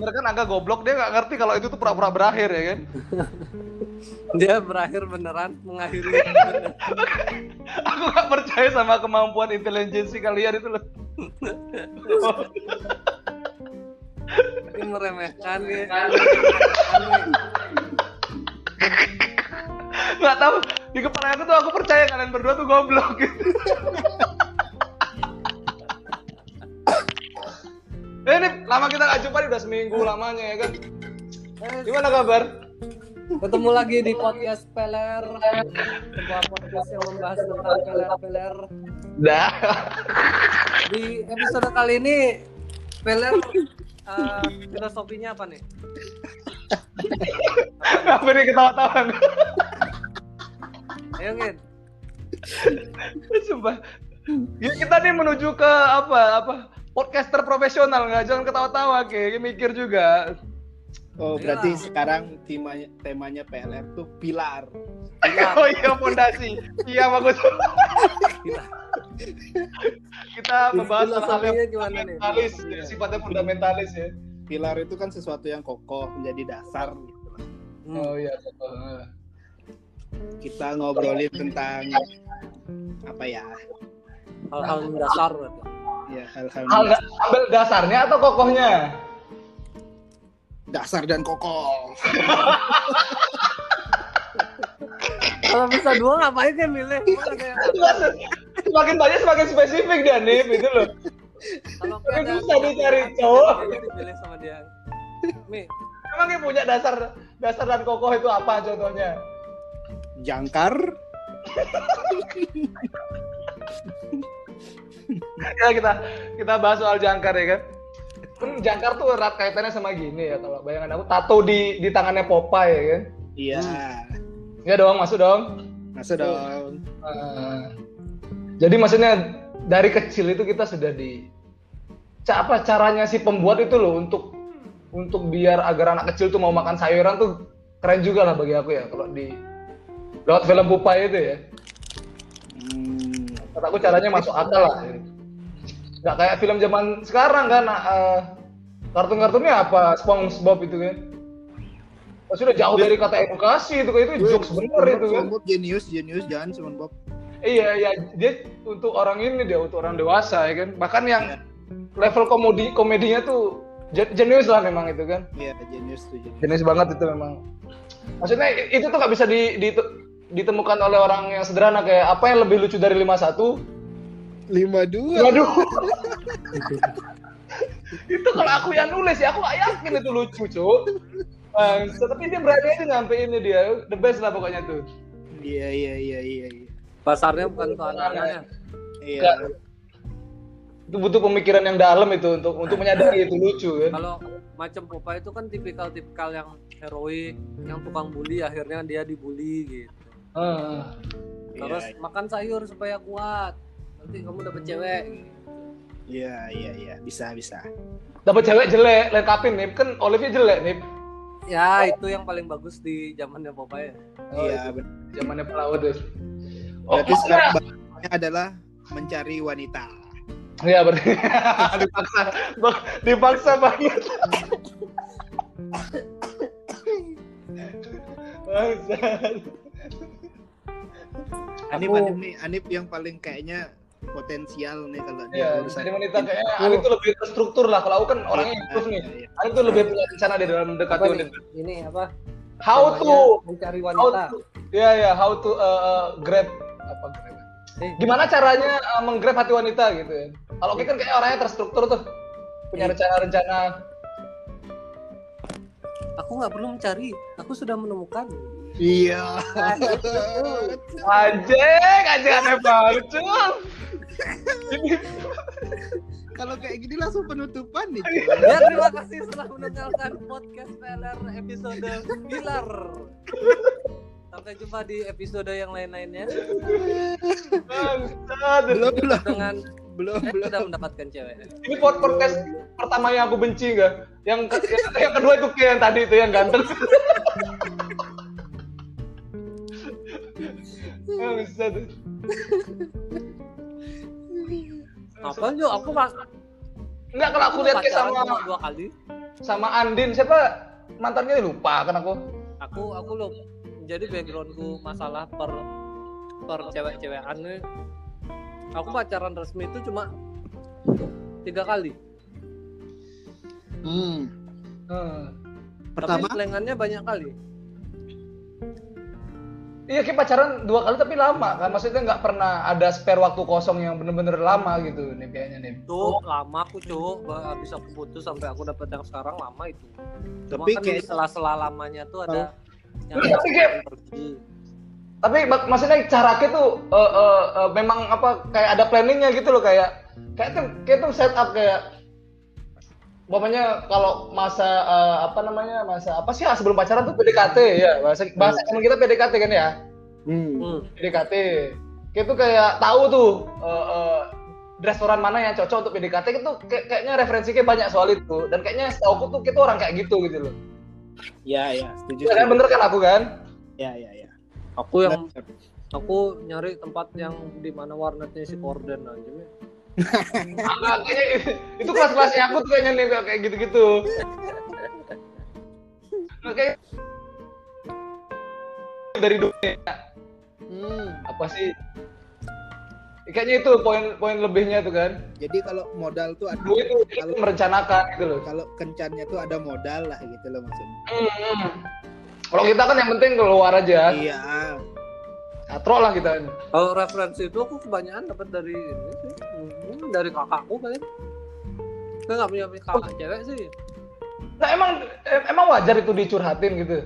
bener kan agak goblok dia nggak ngerti kalau itu tuh pura-pura berakhir ya kan. Dia berakhir beneran mengakhiri. Aku nggak percaya sama kemampuan intelijensi kalian itu loh. Ini meremehkan ya. Nggak tahu di kepala aku tuh aku percaya kalian berdua tuh goblok gitu. Eh, ini lama kita nggak jumpa nih udah seminggu lamanya ya kan. Gimana kabar? Ketemu lagi di podcast Peler, sebuah podcast yang membahas tentang peler-peler. Dah. Di episode kali ini Peler eh, filosofinya apa nih? Apa nih ketawa-tawa? Ayo Ngin. Sumpah. Ya, kita nih menuju ke apa apa podcaster profesional nggak jangan ketawa-tawa kayak mikir juga. Oh, Iya. berarti sekarang temanya temanya PLR tuh pilar. oh iya fondasi. Iya bagus. Kita membahas hal-hal Filosofinya yang gimana nih? fundamentalis, ya, sifatnya fundamentalis ya. Pilar itu kan sesuatu yang kokoh menjadi dasar gitu lah. Hmm. Oh iya. betul. Kita ngobrolin tentang apa ya? Hal-hal mendasar. Ya hal-hal Hal ambil dasarnya atau kokohnya? dasar dan kokoh. Kalau bisa dua ngapain kan milih? Emang ada yang- semakin banyak semakin spesifik dan nih itu loh. Kalau Tapi susah dicari cowok. Dipilih sama dia. Mi, Emang yang punya dasar dasar dan kokoh itu apa contohnya? Jangkar, ya kita kita bahas soal jangkar ya kan. Kan jangkar tuh erat kaitannya sama gini ya kalau bayangan aku tato di di tangannya Popeye ya kan. iya. Ya dong, masuk dong. Masuk dong. Ah. jadi maksudnya dari kecil itu kita sudah di apa caranya si pembuat itu loh untuk untuk biar agar anak kecil tuh mau makan sayuran tuh keren juga lah bagi aku ya kalau di lewat film Popeye itu ya. Hmm, Kata aku caranya masuk akal lah. Nggak kayak film zaman sekarang kan, eh, kartun-kartunnya apa SpongeBob itu kan. Oh, sudah jauh dari kata edukasi itu itu jokes bener itu kan. SpongeBob jenius, jenius jangan SpongeBob. Iya, iya, dia untuk orang ini dia untuk orang dewasa ya kan. Bahkan yang level komedi komedinya tuh je- jenius lah memang itu kan. Iya, jenius tuh jenius. Jenius banget itu memang. Maksudnya itu tuh nggak bisa di, di- ditemukan oleh orang yang sederhana kayak apa yang lebih lucu dari 51 Lima dua. Waduh. itu kalau aku yang nulis ya aku gak yakin itu lucu, Cuk. Bang, tapi dia berani aja nyampe ini dia. The best lah pokoknya tuh. Iya, iya, iya, iya. iya. pasarnya bukan untuk anak-anaknya. Iya. Nggak. Itu butuh pemikiran yang dalam itu untuk untuk menyadari itu lucu kan. Kalau macam Popeye itu kan tipikal-tipikal yang heroik, yang tukang bully akhirnya dia dibully gitu. Heeh. Terus Iya, makan sayur supaya kuat. Nanti kamu dapet cewek. Iya, iya, iya. Bisa, bisa. Dapat cewek jelek, lengkapin nih. Kan Olivia jelek nih. Ya, itu yang paling bagus di zamannya Popeye. Oh, Iya, benar. zamannya pelaut. Oh, Berarti oh, sekarang iya. bahannya adalah mencari wanita. Iya berarti dipaksa, dipaksa banget. Bangsat. Anip, Aku- Anip nih, Anip yang paling kayaknya potensial nih kalau dia Iya, urusan jadi wanita kayaknya Ani tuh lebih terstruktur lah. Kalau aku kan orangnya Iya, improve nih. iya, iya. Ani tuh lebih punya rencana di dalam mendekati wanita. Ini apa? How to, mencari how wanita. to, ya ya, how to uh, uh, grab apa grab? Eh, Gimana caranya uh, menggrab hati wanita gitu ya? Kalau kita kan kayak orangnya terstruktur tuh, punya Iya. rencana-rencana. aku nggak perlu mencari, aku sudah menemukan. Iya. Anjing, anjing aneh banget, Kalau kayak gini langsung penutupan nih. cuy. Ya terima kasih telah mendengarkan podcast Peler episode Pilar. Sampai jumpa di episode yang lain-lainnya belum, belum, dengan belum, eh, belum. sudah mendapatkan cewek. Ini pod- podcast pertama yang aku benci enggak? Yang, yang yang kedua itu kayak yang tadi itu yang ganteng. Apa Jo? Aku pas Enggak kalau aku lihat kayak pacaran sama dua kali. sama Andin siapa mantannya lupa kan aku. aku aku loh jadi backgroundku masalah per per cewek-cewekan nih aku pacaran resmi itu cuma tiga kali Hmm. Hmm. Pertama, tapi selingannya banyak kali Iya kayak pacaran dua kali tapi lama kan? Maksudnya nggak pernah ada spare waktu kosong yang bener-bener lama gitu nih kayaknya nih. tuh lama aku cowok habis aku putus sampai aku dapet yang sekarang lama itu. Cuma Tapi kan kayak- di sela-sela lamanya tuh ada yang Tapi kayak- pergi. Tapi mak- maksudnya cara kita tuh eh, eh, eh, memang apa kayak ada planningnya gitu loh kayak kayak tuh kayak tuh setup kayak Umpamanya kalau masa eh, apa namanya masa apa sih ah, sebelum pacaran tuh PDKT ya. Bahasa bahasa teman kita PDKT kan ya? Hmm. hmm. PDKT kayak tuh kayak tahu tuh eh, eh, restoran mana yang cocok untuk PDKT itu kayak, kayaknya referensinya banyak soal itu. Dan kayaknya setahu tuh kita orang kayak gitu gitu loh. Ya, ya, setuju. ya kan bener kan aku kan? Ya, ya, ya. aku yang aku nyari tempat yang di mana warnetnya si korden aja Ah, kayaknya itu, kelas-kelasnya aku tuh kayaknya nih kayak gitu-gitu. Kayak dari dunia Hmm. apa sih? Kayaknya itu poin-poin lebihnya tuh kan. Jadi kalau modal tuh ada kita kalau merencanakan gitu loh. kalau kencannya tuh ada modal lah gitu loh maksudnya. Hmm. Kalau kita kan yang penting keluar aja. Iya. Katro lah kita. kalau referensi itu aku kebanyakan dapat dari ini sih. Hmm, dari kakakku paling saya nggak punya kakak cewek sih. Nah emang em- emang wajar itu dicurhatin gitu.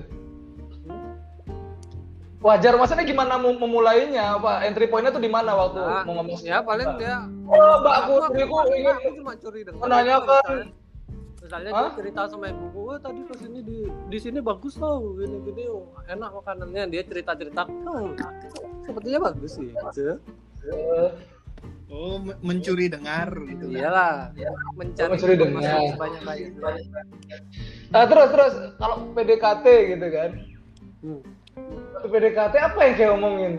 Wajar maksudnya gimana memulainya? Apa entry pointnya tuh di mana waktu Nah, mau ngomong? ya paling dia Oh, Mbak, aku, aku, aku, aku, aku cuma curi dengar menanyakan. misalnya, misalnya Hah? dia cerita sama ibuku oh, tadi ke sini di di sini bagus tau gini gini oh, enak makanannya dia cerita cerita hmm, sepertinya bagus sih gitu. Eh, Oh, me- mencuri dengar gitu. kan. iyalah mencari Mencuri dengar. sebanyak banyaknya Nah, terus terus kalau PDKT gitu kan. hmm. PDKT apa yang kayak omongin?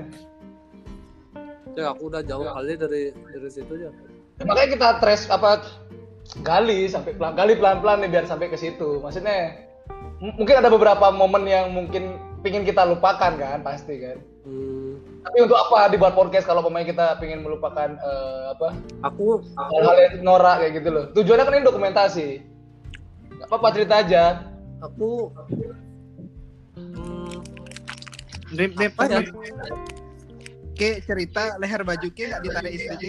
ya aku udah jauh kali dari dari situ aja Ya, makanya kita trace apa gali sampai pelan gali pelan-pelan nih biar sampai ke situ. Maksudnya mungkin ada beberapa momen yang mungkin pingin kita lupakan kan pasti kan. hmm. Tapi untuk apa dibuat podcast kalau pemain kita pingin melupakan eh, apa aku hal-hal yang norak kayak gitu loh. Tujuannya kan ini dokumentasi. Gak apa-apa cerita aja. aku hmm, Nip, nip, Apa ya? Kayak cerita leher baju ke nggak ditarik istri ke.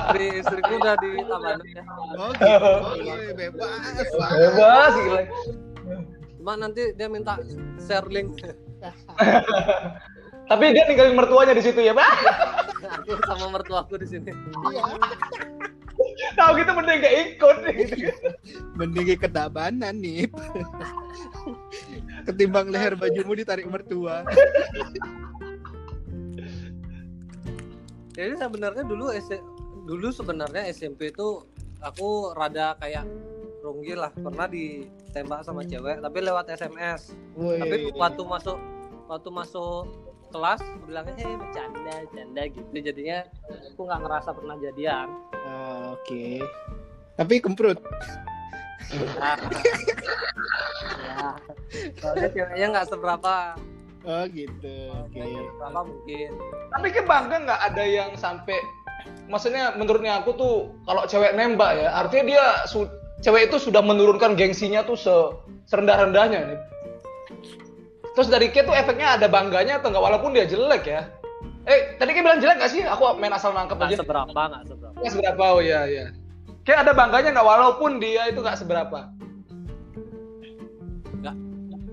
istri istriku udah di Tabanan ya Oh gitu. Bebas. Bebas gila. cuma nanti dia minta share link Tapi dia ninggalin mertuanya di situ ya, Pak. aku sama mertuaku di sini Iya. Tahu gitu mending gak ikut gitu. Mending ke kedabanan nih. Ketimbang leher bajumu ditarik mertua. Jadi sebenarnya dulu S dulu sebenarnya SMP itu aku rada kayak runggil lah. Pernah ditembak sama cewek tapi lewat SMS tapi waktu masuk waktu masuk kelas bilangnya eh bercanda bercanda gitu. Jadinya aku nggak ngerasa pernah jadian. Ah, Oke. Tapi kemprut. Nah, ya. Soalnya ceweknya nggak seberapa Oh gitu. Oke. Nggak seberapa mungkin Tapi ke bangga nggak ada yang sampai maksudnya menurutnya aku tuh kalau cewek nembak ya, artinya dia su- cewek itu sudah menurunkan gengsinya tuh se serendah-rendahnya nih. Terus dari K tuh efeknya ada bangganya atau nggak walaupun dia jelek ya. Eh, tadi K bilang jelek gak sih? Aku main asal nangkep nggak aja. seberapa nggak seberapa Nggak seberapa, oh iya iya. Kayak ada bangganya nggak walaupun dia itu nggak seberapa.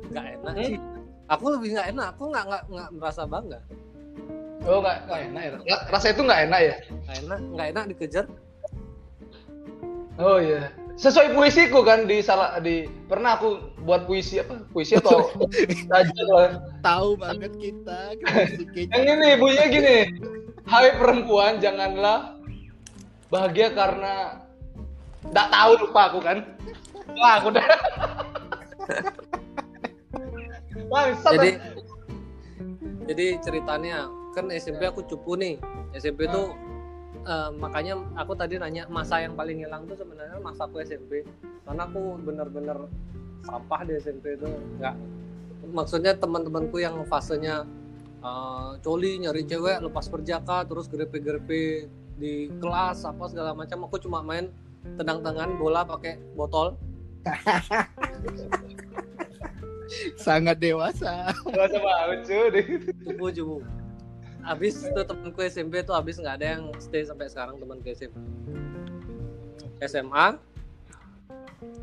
nggak enak Hmm? sih aku lebih nggak enak aku nggak nggak nggak merasa bangga Oh nggak nggak enak ya. Ra- Rasa itu nggak enak ya. nggak enak nggak enak dikejar Oh iya. Sesuai puisiku kan di salah di pernah aku buat puisi apa? Puisi atau saja. Tahu banget kita. kita Yang ini bunyinya gini. Hai perempuan, janganlah bahagia karena nggak tahu lupa aku kan. Wah, aku udah. Bangsat, jadi jadi ceritanya kan SMP aku cupu nih. SMP tuh eh, makanya aku tadi nanya masa yang paling hilang tuh sebenarnya masa aku SMP karena aku bener-bener sampah di SMP itu nggak. Maksudnya teman-temanku yang fasenya uh, coli nyari cewek lepas perjaka terus grepe-grepe di kelas apa segala macam. Aku cuma main tendang-tendangan bola pakai botol Sangat dewasa. Dewasa banget cuy. cubu cubu habis itu temanku SMP tuh habis nggak ada yang stay sampai sekarang teman ke SMP SMA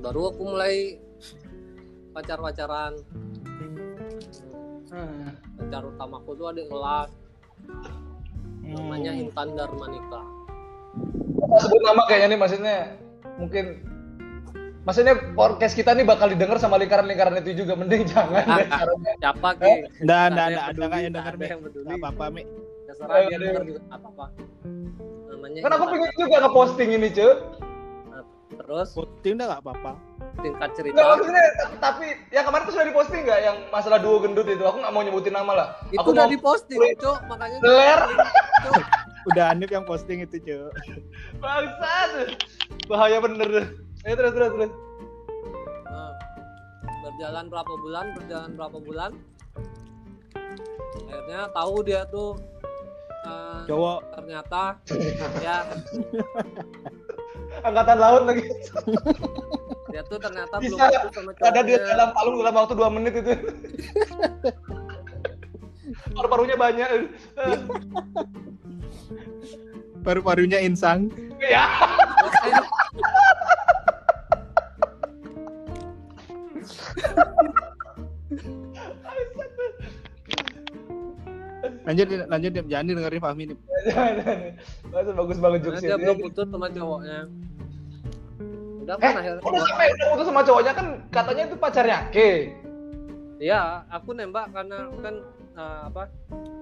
baru aku mulai pacar-pacaran Hmm. pacar utamaku tuh adik kelas namanya Hmm. Intan Darmanika sebut nama kayaknya nih maksudnya mungkin maksudnya podcast kita nih bakal didengar sama lingkaran-lingkaran itu juga mending jangan Ah, deh caranya. siapa Eh? ki Nggak, Nggak nggak, ada nggak, yang ada nggak yang nggak denger, Mi. yang peduli. Nggak apa-apa, Mi. terserah dia denger juga nggak apa-apa namanya Kan aku pengen juga ngeposting ini cuy. terus Posting dah nggak apa-apa. tingkat cerita Enggak maksudnya tapi yang kemarin tuh sudah diposting nggak yang masalah duo gendut itu aku nggak mau nyebutin nama lah. itu aku udah diposting cok makanya. Cok. Udah Anip yang posting itu, Cuk. bangsat. Bahaya bener. Ayo terus terus terus. Nah, berjalan berapa bulan berjalan berapa bulan akhirnya tahu dia tuh eh, Cowok. ternyata ya Angkatan laut lagi. dia tuh ternyata belum Bisa putus sama ada dia cowoknya. dalam palung dalam waktu dua menit itu. Paru-parunya banyak. Paru-parunya insang. ya. Lanjut, lanjut, Nip. jangan dengerin Fahmi nih. Bagus bagus banget jokesnya. dia belum putus sama cowoknya udah Eh, kan akhirnya udah sampai udah putus sama cowoknya kan katanya itu pacarnya Ke. Iya, aku nembak karena kan eh, apa?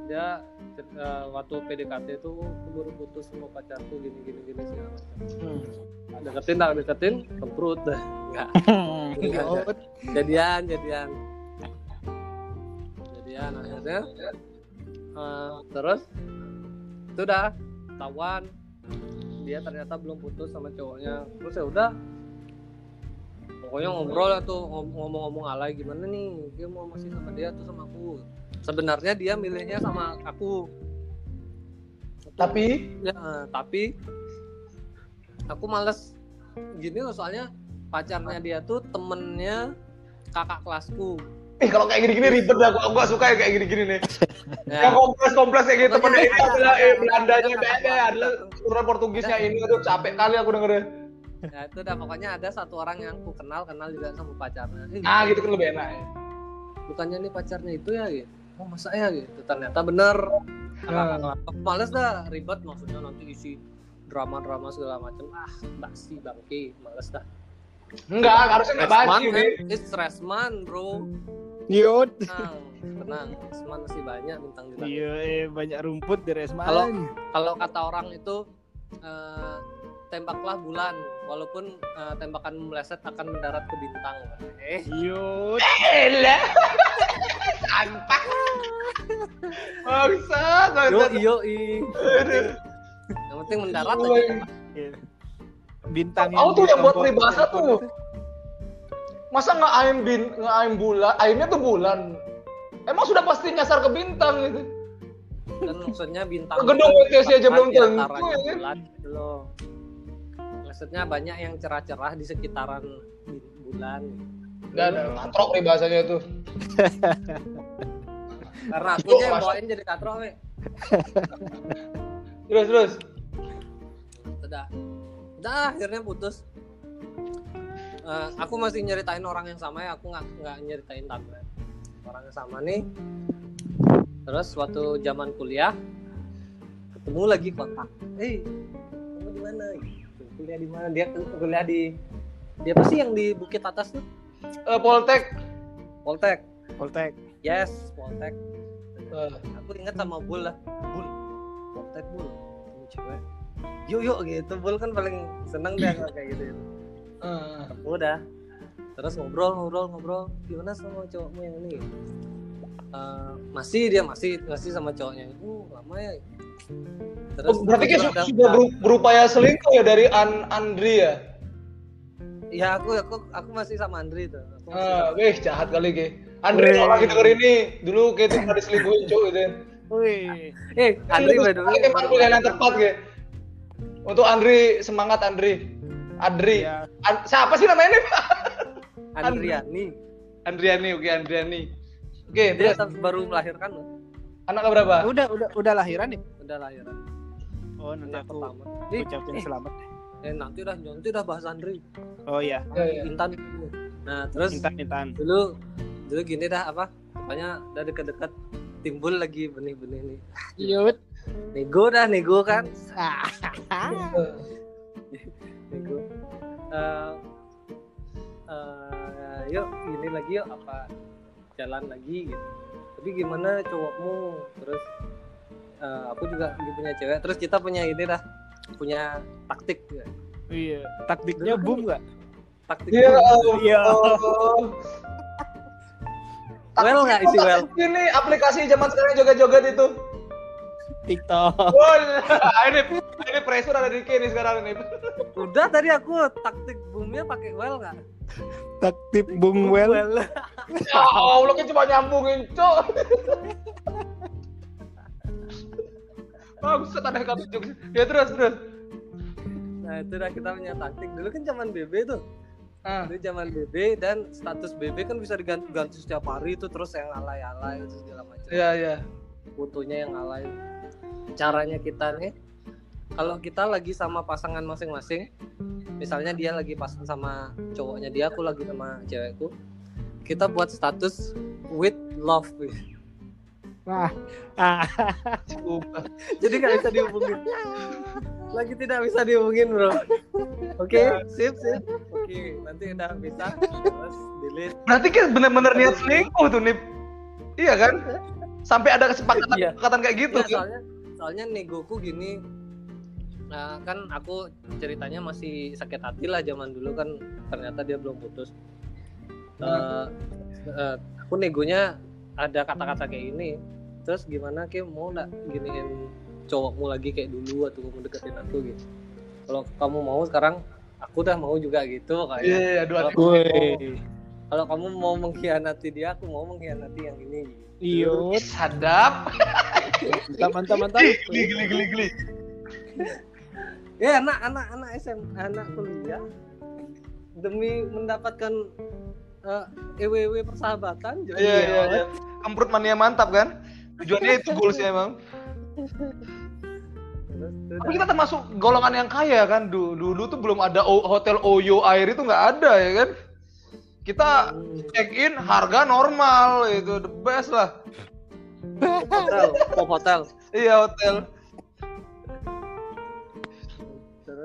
Dia eh, waktu PDKT itu aku baru putus sama pacarku gini gini gini segala macam. Deketin tak deketin, kemprut dah. Enggak. Jadian, jadian. Jadian akhirnya. eh, terus itu udah tawan dia ternyata belum putus sama cowoknya terus ya udah pokoknya ngobrol lah tuh ngom- ngomong-ngomong alay gimana nih dia mau masih sama dia tuh sama aku sebenarnya dia milihnya sama aku. Tapi? Ya tapi aku males. Gini loh soalnya pacarnya dia tuh temennya kakak kelasku. Eh kalau kayak gini-gini ribet dah. Aku aku gak suka ya kayak gini-gini nih. ya, Yang kompleks-kompleks kayak gitu temennya ini ada- adalah eh Belandanya ada- beda adalah turunan Portugisnya ini. Aduh capek kali aku dengernya. ya itu udah pokoknya ada satu orang yang aku kenal kenal juga sama pacarnya. Eh, Ah gitu kan lebih enak ya. bukannya nih pacarnya itu ya gitu oh masa ya gitu? Ternyata bener. Aku males dah ribet maksudnya nanti isi drama-drama segala macam ah basi bangke males dah. Enggak, harusnya enggak basi nih. it's stressman bro. Yud. tenang tenang stressman masih banyak bintang bintang Iya, eh, banyak rumput di Resma. Kalau- kalau kata orang itu eh, tembaklah bulan walaupun eh, tembakan meleset akan mendarat ke bintang eh Yud. Elah. Sampah. Bangsat, yo i yang penting mendarat aja. Iya. Bintang Aku tuh yang buat peribahasa tuh. Masa nggak aim bin, nggak aim bulan, aimnya tuh bulan. Emang sudah pasti nyasar ke bintang gitu. kan maksudnya bintang Gedung itu WTC aja belum tentu, ya kan? loh. Maksudnya banyak yang cerah-cerah di sekitaran bulan Enggak ada, katrok peribahasanya tuh. karena aku aja yang bawain jadi katrok we. Terus terus. udah udah akhirnya putus Eh, aku masih nyeritain orang yang sama ya aku nggak nggak nyeritain tante orang yang sama nih terus waktu zaman kuliah ketemu lagi kontak eh kamu di mana. Kuliah di mana? Dia kuliah di dia apa sih yang di bukit atas tuh? Eh, Poltek. Poltek. Poltek. yes Poltek. Eh, aku ingat sama Bul lah. Bul. Poltek Bul. Ketemu cewek. Yuk yuk gitu. Bul kan paling seneng deh kalau kayak gitu. Eh. udah. Terus ngobrol ngobrol ngobrol. Gimana sama cowokmu yang ini Eh, masih dia masih masih sama cowoknya uh lama ya terus Oh, berarti su- sudah beru- berupaya selingkuh ya dari An Andri ya? ya aku aku aku masih sama Andri tuh. Aku masih Ah, sama- wih jahat kali ke. Andre Wih. kalau lagi denger ini dulu kayak itu pernah diselingkuhin cuy gitu. Wih. Eh, Andri by the way. Ini emang pilihan yang tepat ke. Untuk Andri semangat Andri. Andri. Iya. An- siapa sih namanya nih? Andriani. Andriani, oke Andriani. Oke, Dia terus tetap baru melahirkan loh. anaknya berapa? Udah udah udah lahiran nih. Udah lahiran. Oh, nanti Anak aku pertama. Ucapin eh, selamat. eh, nanti udah nanti udah bahas Andri. Oh iya. Ya, ya. Intan. Nah, terus Intan Intan. dulu dulu gini dah apa? Pokoknya udah deket-deket timbul lagi benih-benih nih. Yut. Nego dah, nego kan. Ah. Nego. Eh eh, yuk ini lagi yuk apa jalan lagi gitu. Tapi gimana cowokmu? Terus eh, aku juga lagi punya cewek. Terus kita punya ini dah punya taktik ya. Iya. Taktiknya boom nggak? Taktik Iya. Iya. Allah. Well nggak isi well? Ini aplikasi zaman sekarang joget-joget itu. TikTok. Wah, ini ini pressure ada di kini sekarang ini. Udah tadi aku taktik boomnya pakai well nggak? Taktik boom well. Ya Allah, kan cuma nyambungin, cok. Bangsat ada kami jokes. Ya terus terus. Nah itu dah kita punya taktik dulu kan zaman BB tuh. Ah, Itu zaman BB dan status BB kan bisa diganti-ganti setiap hari itu terus yang alay-alay itu segala macam. iya iya. Fotonya yang alay. Caranya kita nih kalau kita lagi sama pasangan masing-masing, misalnya dia lagi pasang sama cowoknya dia, aku lagi sama cewekku, kita buat status with love. Wah. Ah. Sumpah. Jadi nggak bisa dihubungin. Lagi tidak bisa dihubungin bro. Oke, sip sip. Oke, nanti udah bisa. Terus delete. Berarti kan bener-bener niat selingkuh tuh nih. Iya kan? Sampai ada kesepakatan Iya. kesepakatan kayak gitu Iya, kan? soalnya soalnya negoku gini. Nah, kan aku ceritanya masih sakit hati lah zaman dulu kan ternyata dia belum putus. Eh, eh, aku negonya ada kata-kata kayak ini. Terus gimana Kim mau nggak giniin cowokmu lagi kayak dulu atau kamu deketin aku gitu. Kalau kamu mau sekarang aku udah mau juga gitu kayak. Iya, iya, dua Kalau- Woi. Kalau kamu mau mengkhianati dia, aku mau mengkhianati yang ini. Gitu. Yut. sadap. Mantap mantap mantap. Geli geli geli geli. Ya anak anak anak SM anak kuliah demi mendapatkan eh, EWW persahabatan. jadi Iya ya, iya iya. Kemprut mania mantap kan? Tujuannya itu goalsnya emang. Tapi kita termasuk golongan yang kaya kan. Dulu, dulu tuh belum ada O- hotel Oyo air itu nggak ada ya kan. Kita check in harga normal itu the best lah. hotel, pop hotel. Iya hotel.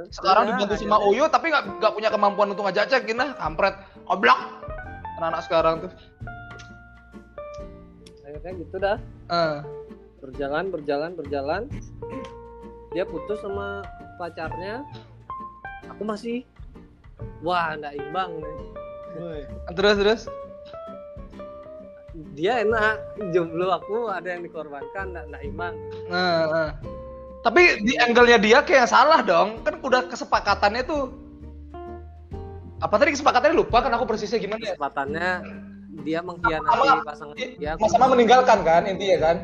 Sekarang udah, dibantu sama Oyo tapi nggak nggak punya kemampuan untuk ngajak in lah. Kampret, oblak. Anak-anak sekarang tuh. Akhirnya gitu dah. Eh. Berjalan berjalan berjalan. Dia putus sama pacarnya. Aku masih wah nggak imbang nih. Woi. Terus terus. Dia enak, jomblo aku ada yang dikorbankan nggak nggak imbang. Nah, nah. Tapi di angle-nya dia kayak yang salah dong. Kan udah kesepakatannya tuh apa tadi kesepakatannya lupa kan aku persisnya gimana ya? kesempatannya dia mengkhianati Sama- pasangan dia Sama-sama meninggalkan kan intinya kan?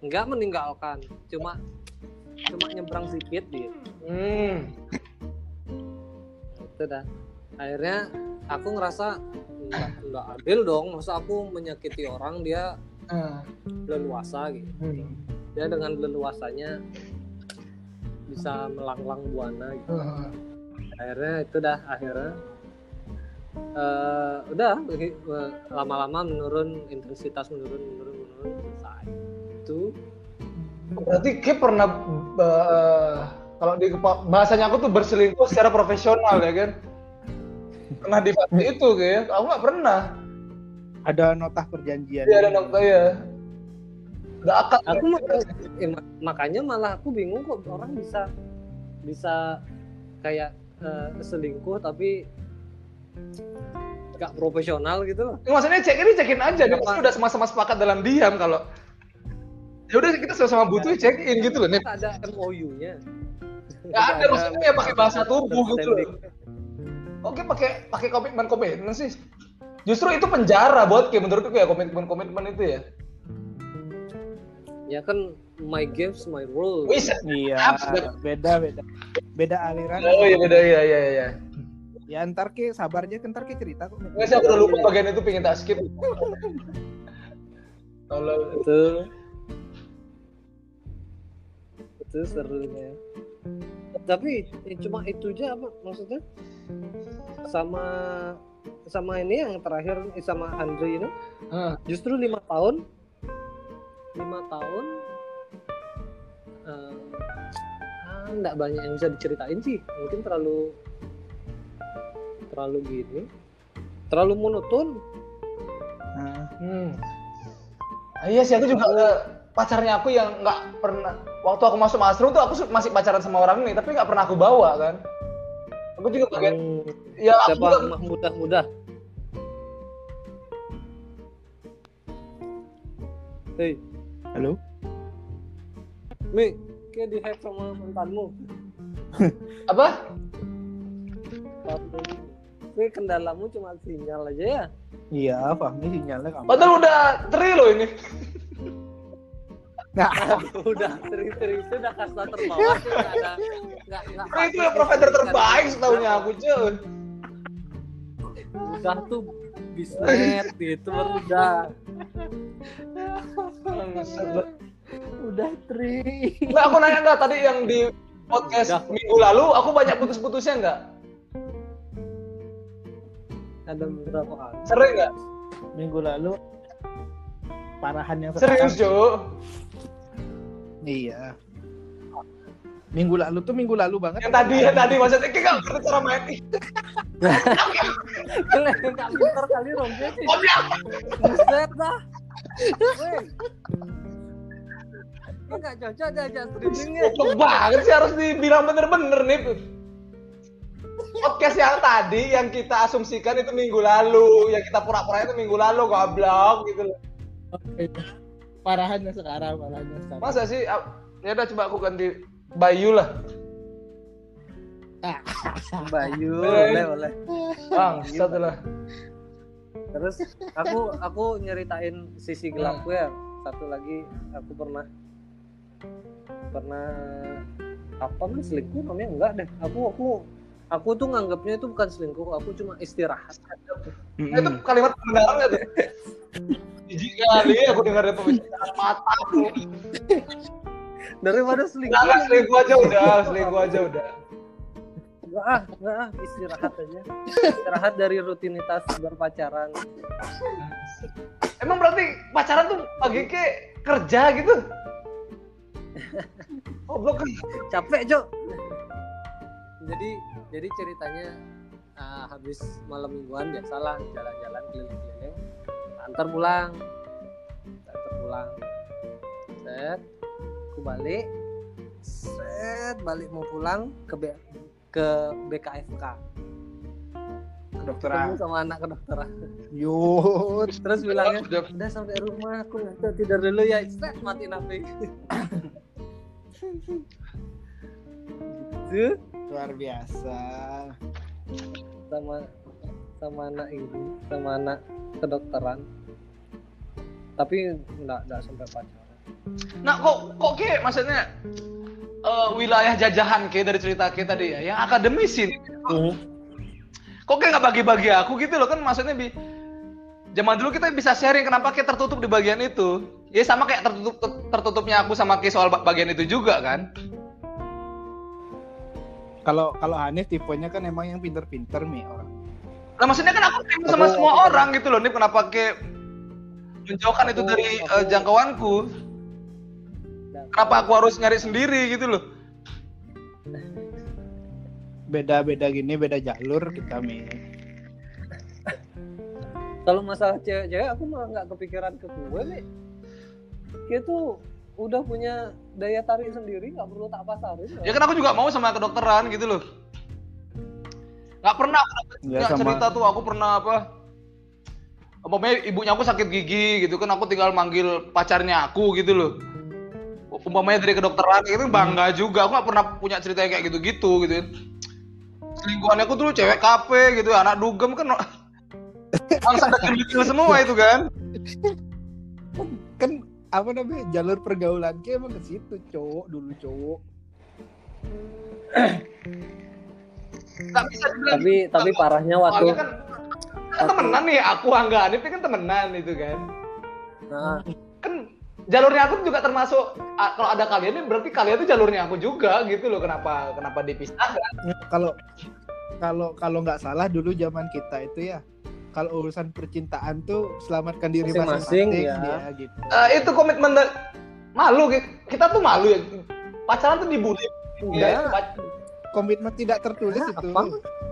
nggak meninggalkan cuma cuma nyebrang sedikit dia Hmm. itu dah akhirnya aku ngerasa nggak adil dong masa aku menyakiti orang dia Leluasa gitu Hmm. dia dengan leluasanya bisa melanglang buana gitu Ah. akhirnya itu dah akhirnya eh, udah eh, lama-lama menurun intensitas menurun menurun menurun selesai itu Berarti kayak pernah eh, kalau di bahasanya aku tuh berselingkuh secara profesional ya kan? Pernah di fase itu kayak aku nggak pernah. Ada nota perjanjian. Dia ada nokta ya. Gak akal. aku mak- eh, mak- makanya malah aku bingung kok orang bisa bisa kayak eh, selingkuh tapi gak profesional gitu loh Maksudnya cek ini cekin aja, dia Kenapa? pasti udah sama-sama sepakat dalam diam kalau ya udah kita sama-sama butuh check in gitu loh nih. ada MOU-nya Nggak ada maksudnya ya pakai bahasa tubuh gitu loh. oke pakai pakai komitmen komitmen sih justru itu penjara buat kayak menurutku ya komitmen komitmen itu ya ya kan my games my rules Wis, Iya, beda beda. Beda aliran. oh iya beda iya iya iya Ya ntar ke sabar aja ntar ke cerita kok. nggak sih aku udah lupa bagian itu pengen tak skip Tolong. itu itu serunya tapi ya cuma itu aja apa maksudnya sama sama ini yang terakhir sama Andre ini. Hah. justru lima tahun. Lima tahun? Eh, ah, nggak banyak yang bisa diceritain sih. Mungkin terlalu terlalu gini. Terlalu monoton Nah, Hmm. Ah, iya sih aku juga eh, pacarnya aku yang nggak pernah waktu aku masuk Masrum tuh aku masih pacaran sama orang ini tapi nggak pernah aku bawa kan. Aku juga bagian Hmm, ya aku siapa juga mudah mudah Hei, halo. Mi, kayak di hack sama mantanmu. apa? Tapi kendalamu cuma sinyal aja ya. Iya, Fahmi sinyalnya kamu. Padahal udah tri loh ini. Nah, udah sering-sering itu udah kasta terbawah sih ada nggak nggak Tri itu ya provider terbaik setahunya aku cuy. udah tuh bisnet gitu baru udah udah tri. Nggak aku nanya nggak tadi yang di podcast Udah. minggu lalu aku banyak putus-putusnya nggak? ada beberapa kali Sering nggak? Minggu lalu parahan yang Serius cuy. Iya. Minggu lalu tuh minggu lalu banget. Yang tadi ya tadi maksudnya kayak ngerti cara main. kalian nggak pintar kali romnya sih Goblok. buset dah Weh. ini nggak cocok diajak streamingnya Goblok banget sih harus dibilang bener-bener nih. Podcast yang tadi yang kita asumsikan itu minggu lalu, yang kita pura-pura itu minggu lalu goblok gitu loh. Parahannya sekarang, parahannya sekarang. Masa sih? ah, Ya udah coba aku ganti Bayu lah. Bayu Eh. boleh boleh Bang, lah. terus aku aku nyeritain sisi gelapku ya satu lagi aku pernah pernah apa nih selingkuh namanya enggak deh aku aku aku tuh nganggapnya itu bukan selingkuh aku cuma istirahat Mm-mm. Itu kalimat kebenaran nggak tuh? Jijik kali aku dengar dari pembicaraan mataku. daripada selingkuh Jangan selingkuh aja udah, selingkuh aja udah. enggak ah enggak ah istirahat aja istirahat dari rutinitas berpacaran Emang berarti pacaran tuh pagi ke kerja gitu? Oh, blok capek cok jadi jadi ceritanya ah, habis malam mingguan biasalah jalan-jalan keliling-keliling antar pulang. Antar pulang. Set aku balik. Set balik mau pulang ke B, ke BKFK Kedokteran. ketemu sama anak kedokteran. Yud. terus bilangnya Udah. udah sampai rumah aku nggak tidur dulu ya. Set mati napi gitu Luar biasa. sama sama anak ini sama anak kedokteran tapi enggak enggak sampai pacaran Nah, kok kok ke maksudnya eh, wilayah jajahan ke dari cerita ke tadi ya, yang akademisi nih. Kok kayak nggak bagi-bagi aku gitu loh kan maksudnya bi zaman dulu kita bisa sharing kenapa kayak tertutup di bagian itu. Ya sama kayak tertutup tertutupnya aku sama ke soal ba- bagian itu juga kan. Kalau kalau Hanif tipenya kan emang yang pinter-pinter nih orang. Nah maksudnya kan aku terima sama Aku- semua aku- orang gitu loh nih kenapa kayak menjauhkan itu dari aku- eh, jangkauanku. Kenapa aku harus nyari sendiri gitu loh. Beda-beda gini, beda jalur kita Mi. kalau masalah cewek-cewek aku malah nggak kepikiran ke gue nih dia tuh udah punya daya tarik sendiri nggak perlu tak pasarin Ya kan aku juga mau sama kedokteran gitu loh. Nggak pernah Ya, nggak sama- cerita tuh aku pernah apa. Umpamanya ibunya aku sakit gigi gitu kan aku tinggal manggil pacarnya aku gitu loh. Umpamanya dari kedokteran itu bangga juga. Aku nggak pernah punya cerita yang kayak gitu-gitu gitu kan. selingkuhannya aku dulu cewek kafe gitu anak dugem kan langsung dekil semua itu kan kan apa namanya? Jalur pergaulan ke emang ke situ cowok dulu cowok. Nggak bisa dibilang tapi tapi parahnya waktu kan, kan temenan nih aku Angga Hanif kan temenan itu kan. Nah, kan jalurnya aku juga termasuk kalau ada kalian ini berarti kalian tuh jalurnya aku juga gitu loh kenapa kenapa dipisahkan kalau kalau kalau nggak salah dulu zaman kita itu ya kalau urusan percintaan tuh selamatkan diri Masing-masing, ya. ya gitu Eh, itu komitmen da- malu Ki. kita tuh malu ya pacaran tuh dibully. Pac- komitmen tidak tertulis Ya, itu apa?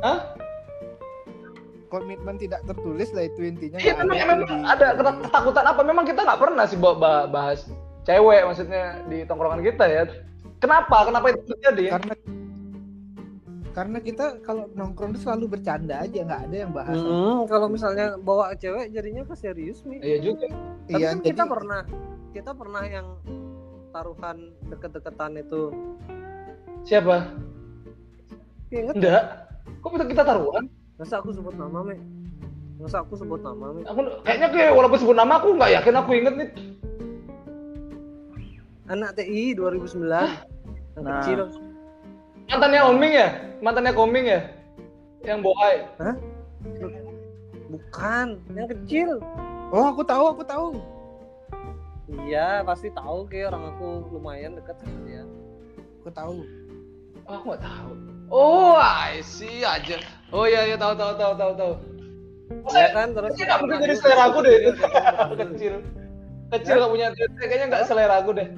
Hah? komitmen tidak tertulis lah itu intinya Iya, memang, ada memang ada keta- ketakutan apa? Memang kita nggak pernah sih ba- ba- bahas cewek maksudnya di tongkrongan kita ya. Kenapa? Kenapa itu terjadi? karena karena kita kalau nongkrong tuh selalu bercanda aja nggak ada yang bahas mm, kalau misalnya bawa cewek jadinya ke serius nih Iya juga. tapi iya kan kita pernah kita pernah yang taruhan deket-deketan itu Siapa? inget Enggak. Kok kita kita taruhan? masa aku sebut nama me masa aku sebut nama me Aku kayaknya kayak walaupun sebut nama aku nggak yakin aku inget nih. anak TI 2009 yang Nah. kecil Mantannya Oming ya? Mantannya Koming ya? Yang bohai. bukan yang kecil oh aku tahu aku tahu iya pasti tahu kayak orang aku lumayan dekat sama dia aku tahu Oh, aku nggak tahu. Oh, I see aja. Oh iya iya tahu tahu tahu tahu tahu. ya kan terus Kayaknya nggak mungkin jadi selera aku deh. Kecil. Kecil nggak punya. Kayaknya nggak selera aku deh.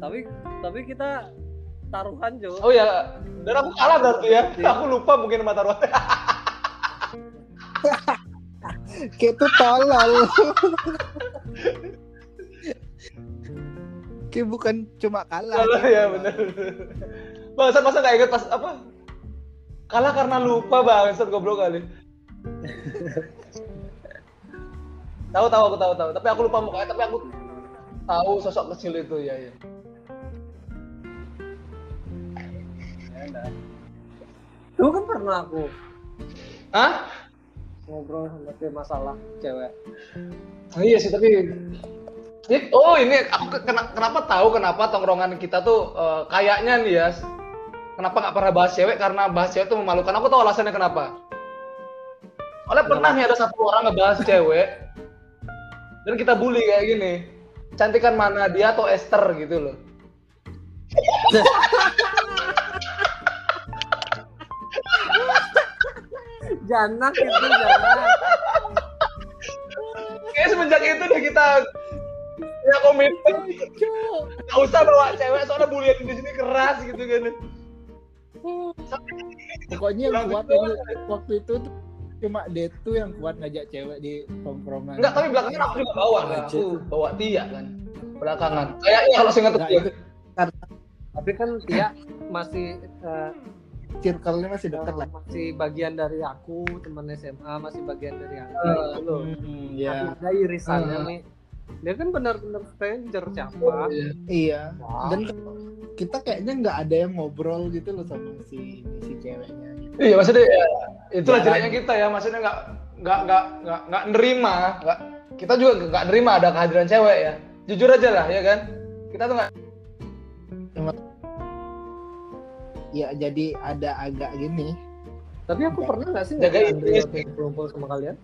tapi tapi kita taruhan Jo Oh ya, dan aku kalah berarti ya. Aku lupa mungkin mata ruang. kayak itu tolol kayak bukan cuma kalah Kalah ya benar. Bangsat masa nggak inget pas apa? Kalah karena lupa bangsat goblok kali. tahu tahu aku tahu tahu, tapi aku lupa mukanya, tapi aku tahu sosok kecil itu ya ya. Dulu kan pernah aku Hah? ngobrol sama masalah cewek. Oh, iya sih tapi oh ini aku ke- kena- kenapa tahu kenapa tongkrongan kita tuh eh, kayaknya nih ya kenapa nggak pernah bahas cewek? Karena bahas cewek tuh memalukan. Aku tahu alasannya kenapa. Oleh pernah nih ada satu orang ngebahas cewek dan kita bully kayak gini. Cantikan mana dia atau Esther gitu loh janak itu janak kayak semenjak itu deh kita ya komitmen nggak usah bawa cewek soalnya bulian di sini keras gitu kan pokoknya yang kuat itu, waktu itu tuh cuma Detu yang kuat ngajak cewek di tongkrongan Enggak, tapi belakangan aku juga bawa kan. Aku bawa Tia kan. Belakangan. Kayaknya kalau gue. itu tapi kan dia masih eh, circle-nya masih dekat lah masih bagian dari aku teman SMA masih bagian dari aku Eh, gitu loh Hmm, ya ada irisannya Hmm. nih dia kan benar-benar stranger siapa Iya. iya Wah. dan kita kayaknya nggak ada yang ngobrol gitu loh sama si si ceweknya gitu. Iya, maksudnya ya, itulah jeleknya kita ya. Maksudnya nggak nggak nggak nggak nggak nerima, nggak kita juga nggak nerima ada kehadiran cewek ya. Jujur aja lah, ya kan. Kita tuh nggak ya jadi ada agak gini. Tapi aku pernah nggak sih Jaga Andre waktu kumpul sama kalian?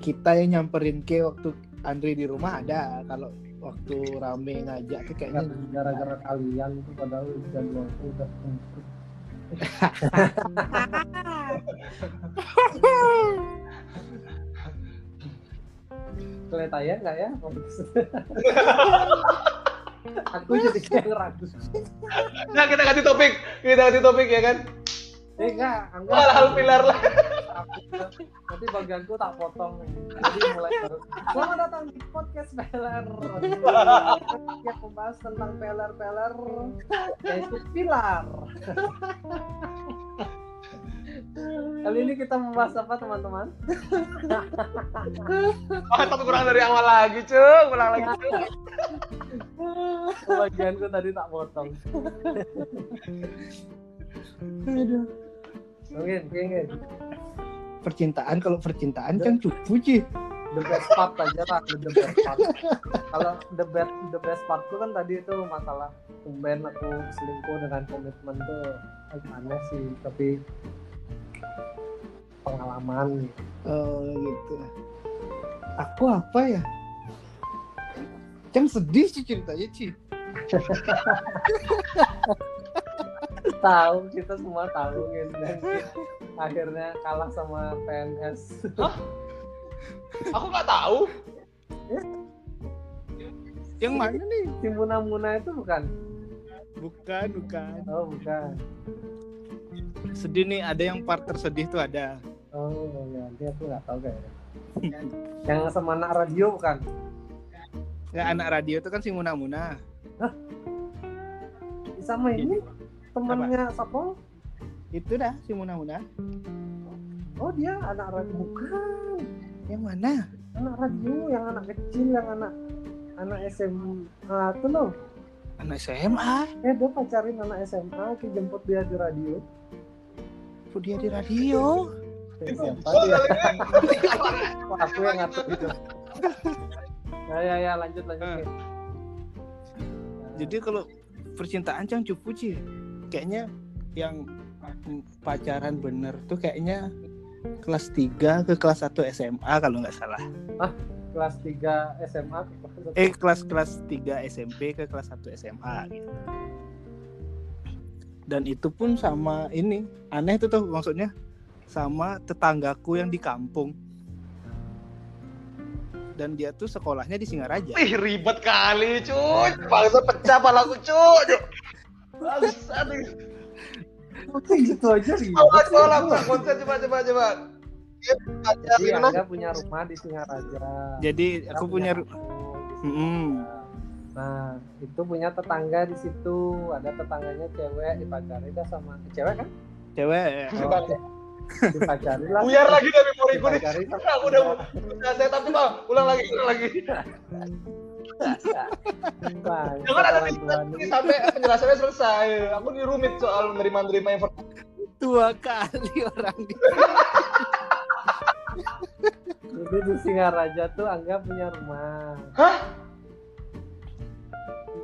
Kita yang nyamperin ke waktu Andri di rumah ada. Kalau waktu rame ngajak tuh kayaknya gara-gara kalian tuh padahal jadwal aku udah kelihatan nggak ya aku jadi ragu Nah, kita ganti topik. Kita ganti topik ya kan. eh enggak enggak Hal-hal pilar lah. nanti bagianku tak potong jadi mulai baru selamat datang di podcast peler yang membahas tentang peler-peler yaitu pilar kali ini kita membahas apa teman-teman Oh, tapi kurang dari awal lagi, Cuk. Ulang lagi, Cuk. Bagianku tadi tak potong. Aduh. Mungkin, mungkin. Percintaan kalau percintaan kan cupu sih. The best part aja lah, the best part. Kalau the best the best part tuh kan tadi itu masalah tumben aku selingkuh dengan komitmen tuh aneh sih, tapi pengalaman gitu. Oh gitu. Aku apa ya? Kan sedih sih ceritanya sih. Tahu kita semua tahu gitu dan akhirnya kalah sama PNS Aku nggak tahu. Yang mana nih? si Muna Muna itu bukan Bukan, bukan. oh bukan Sedih nih, ada yang part tersedih tuh ada. oh ya nanti aku nggak tahu kayaknya yang sama anak radio bukan Ya anak radio itu kan si Muna Muna. Sama ini temannya Sapol Itu dah si Muna Muna. oh dia anak radio bukan Yang mana? anak radio yang anak kecil yang anak anak SMA tuh loh Anak SMA. eh dia pacarin anak SMA ke jemput dia di radio Kok dia di radio? Siapa dia aku yang ngatur gitu ya ya ya lanjut lanjut. Ki. Jadi kalau percintaan cang cupu sih. Kayaknya yang pacaran bener tuh kayaknya kelas 3 ke kelas 1 SMA kalau nggak salah. kelas 3 SMA ke kelas satu. Eh kelas kelas 3 SMP ke kelas 1 SMA gitu. Dan itu pun sama ini aneh itu tuh maksudnya sama tetanggaku yang di kampung. Dan dia tuh sekolahnya di Singaraja. Ih ribet kali cuy. Bangsa pecah palaku cuy. Bangsa Oke, gitu aja sih. coba langsung konsen coba coba coba. Jadi punya rumah di Singaraja. Jadi aku punya ru- kampung di Mm-mm. Singaraja. Nah, itu punya tetangga di situ. Ada tetangganya cewek dipacari dah sama cewek kan? cewek. Coba. Dipacari lah. Buyar lagi dari memoriku nih. Udah udah saya tapi bang, ulang lagi, ulang lagi. Jangan ada ini sampai penjelasannya selesai. Aku ini rumit soal menerima-nerima informasi. Dua kali orang di Jadi di Singaraja tuh Angga punya rumah. Hah?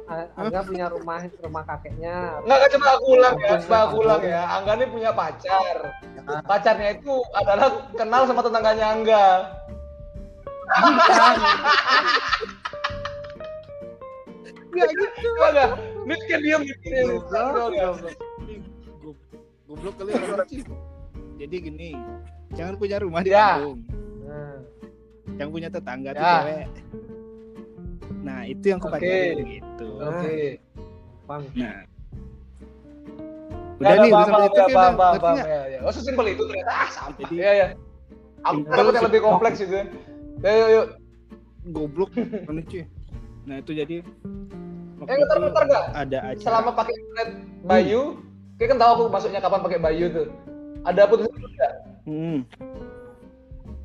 Angga punya rumah rumah kakeknya. Enggak, coba aku ulang ya, coba aku ulang ya. Angga ini punya pacar. Pacarnya itu adalah kenal sama tetangganya Angga. Enggak gitu. Coba enggak? Ini kan diam gitu. Goblok, kali orang sih. Jadi gini, jangan punya rumah di Ya. kampung. Nah, Yang punya tetangga tuh Ya. cewek. Nah, itu yang Oke. pacarin gitu. Oke. Bang. Nah. Ya, Udah nih, paham, paham, ya, sih, paham, udah paham, ngerti paham, ya, ya. Oh, sesimpel itu ternyata. Ah, sampai. Jadi- Iya, ya. Aku takut yang lebih kompleks itu. Ya, yuk, yuk. Goblok mana cuy. Nah, itu jadi Eh, bentar, itu bentar, nggak? ada acara. Selama pakai internet Bayu, kayak kan tahu aku masuknya kapan pakai Bayu tuh. Ada putus enggak? Hmm.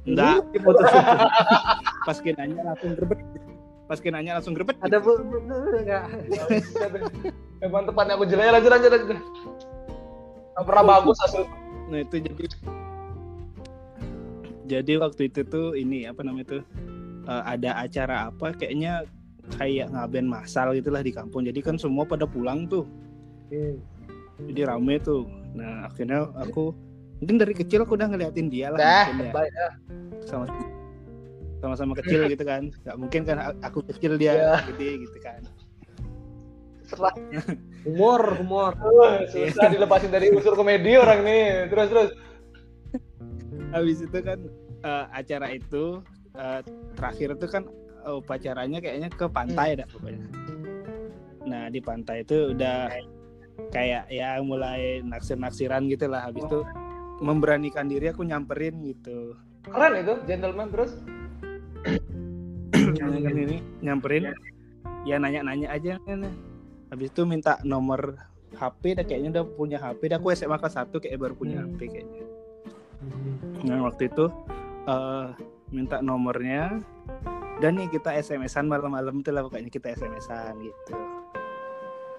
Enggak, Diputus. pas kinanya langsung grebet. Pas kinanya langsung grebet. Ada gitu. bu, enggak? Emang tepatnya aku jelek lanjut lanjut lanjut. Nggak pernah bagus hasil. Nah, itu jadi jadi waktu itu tuh ini apa namanya tuh eh, ada acara apa kayaknya kayak ngaben masal gitulah di kampung. Jadi kan semua pada pulang tuh. Oke. Jadi rame tuh. Nah, akhirnya aku mungkin dari kecil aku udah ngeliatin dia lah ya. baik ya. sama sama-sama kecil gitu kan nggak mungkin kan aku kecil dia Iya. gede gitu kan Setelah Humor, humor. uh, susah dilepasin dari unsur komedi orang nih. Terus terus. habis itu kan eh, acara itu eh, terakhir itu kan eh, upacaranya kayaknya ke pantai dah pokoknya nah di pantai itu udah kayak ya mulai naksir-naksiran gitu lah habis itu memberanikan diri aku nyamperin gitu Keren itu, gentleman terus. Nyamperin ini nyamperin. Ya nanya-nanya aja kan habis itu minta nomor HP dah kayaknya udah punya HP dah. Aku SMA kelas 1 kayak baru punya Hmm. HP kayaknya nah waktu itu eh, minta nomornya. Dan nih kita SMS-an malam-malam tuh lah pokoknya kita SMS-an gitu.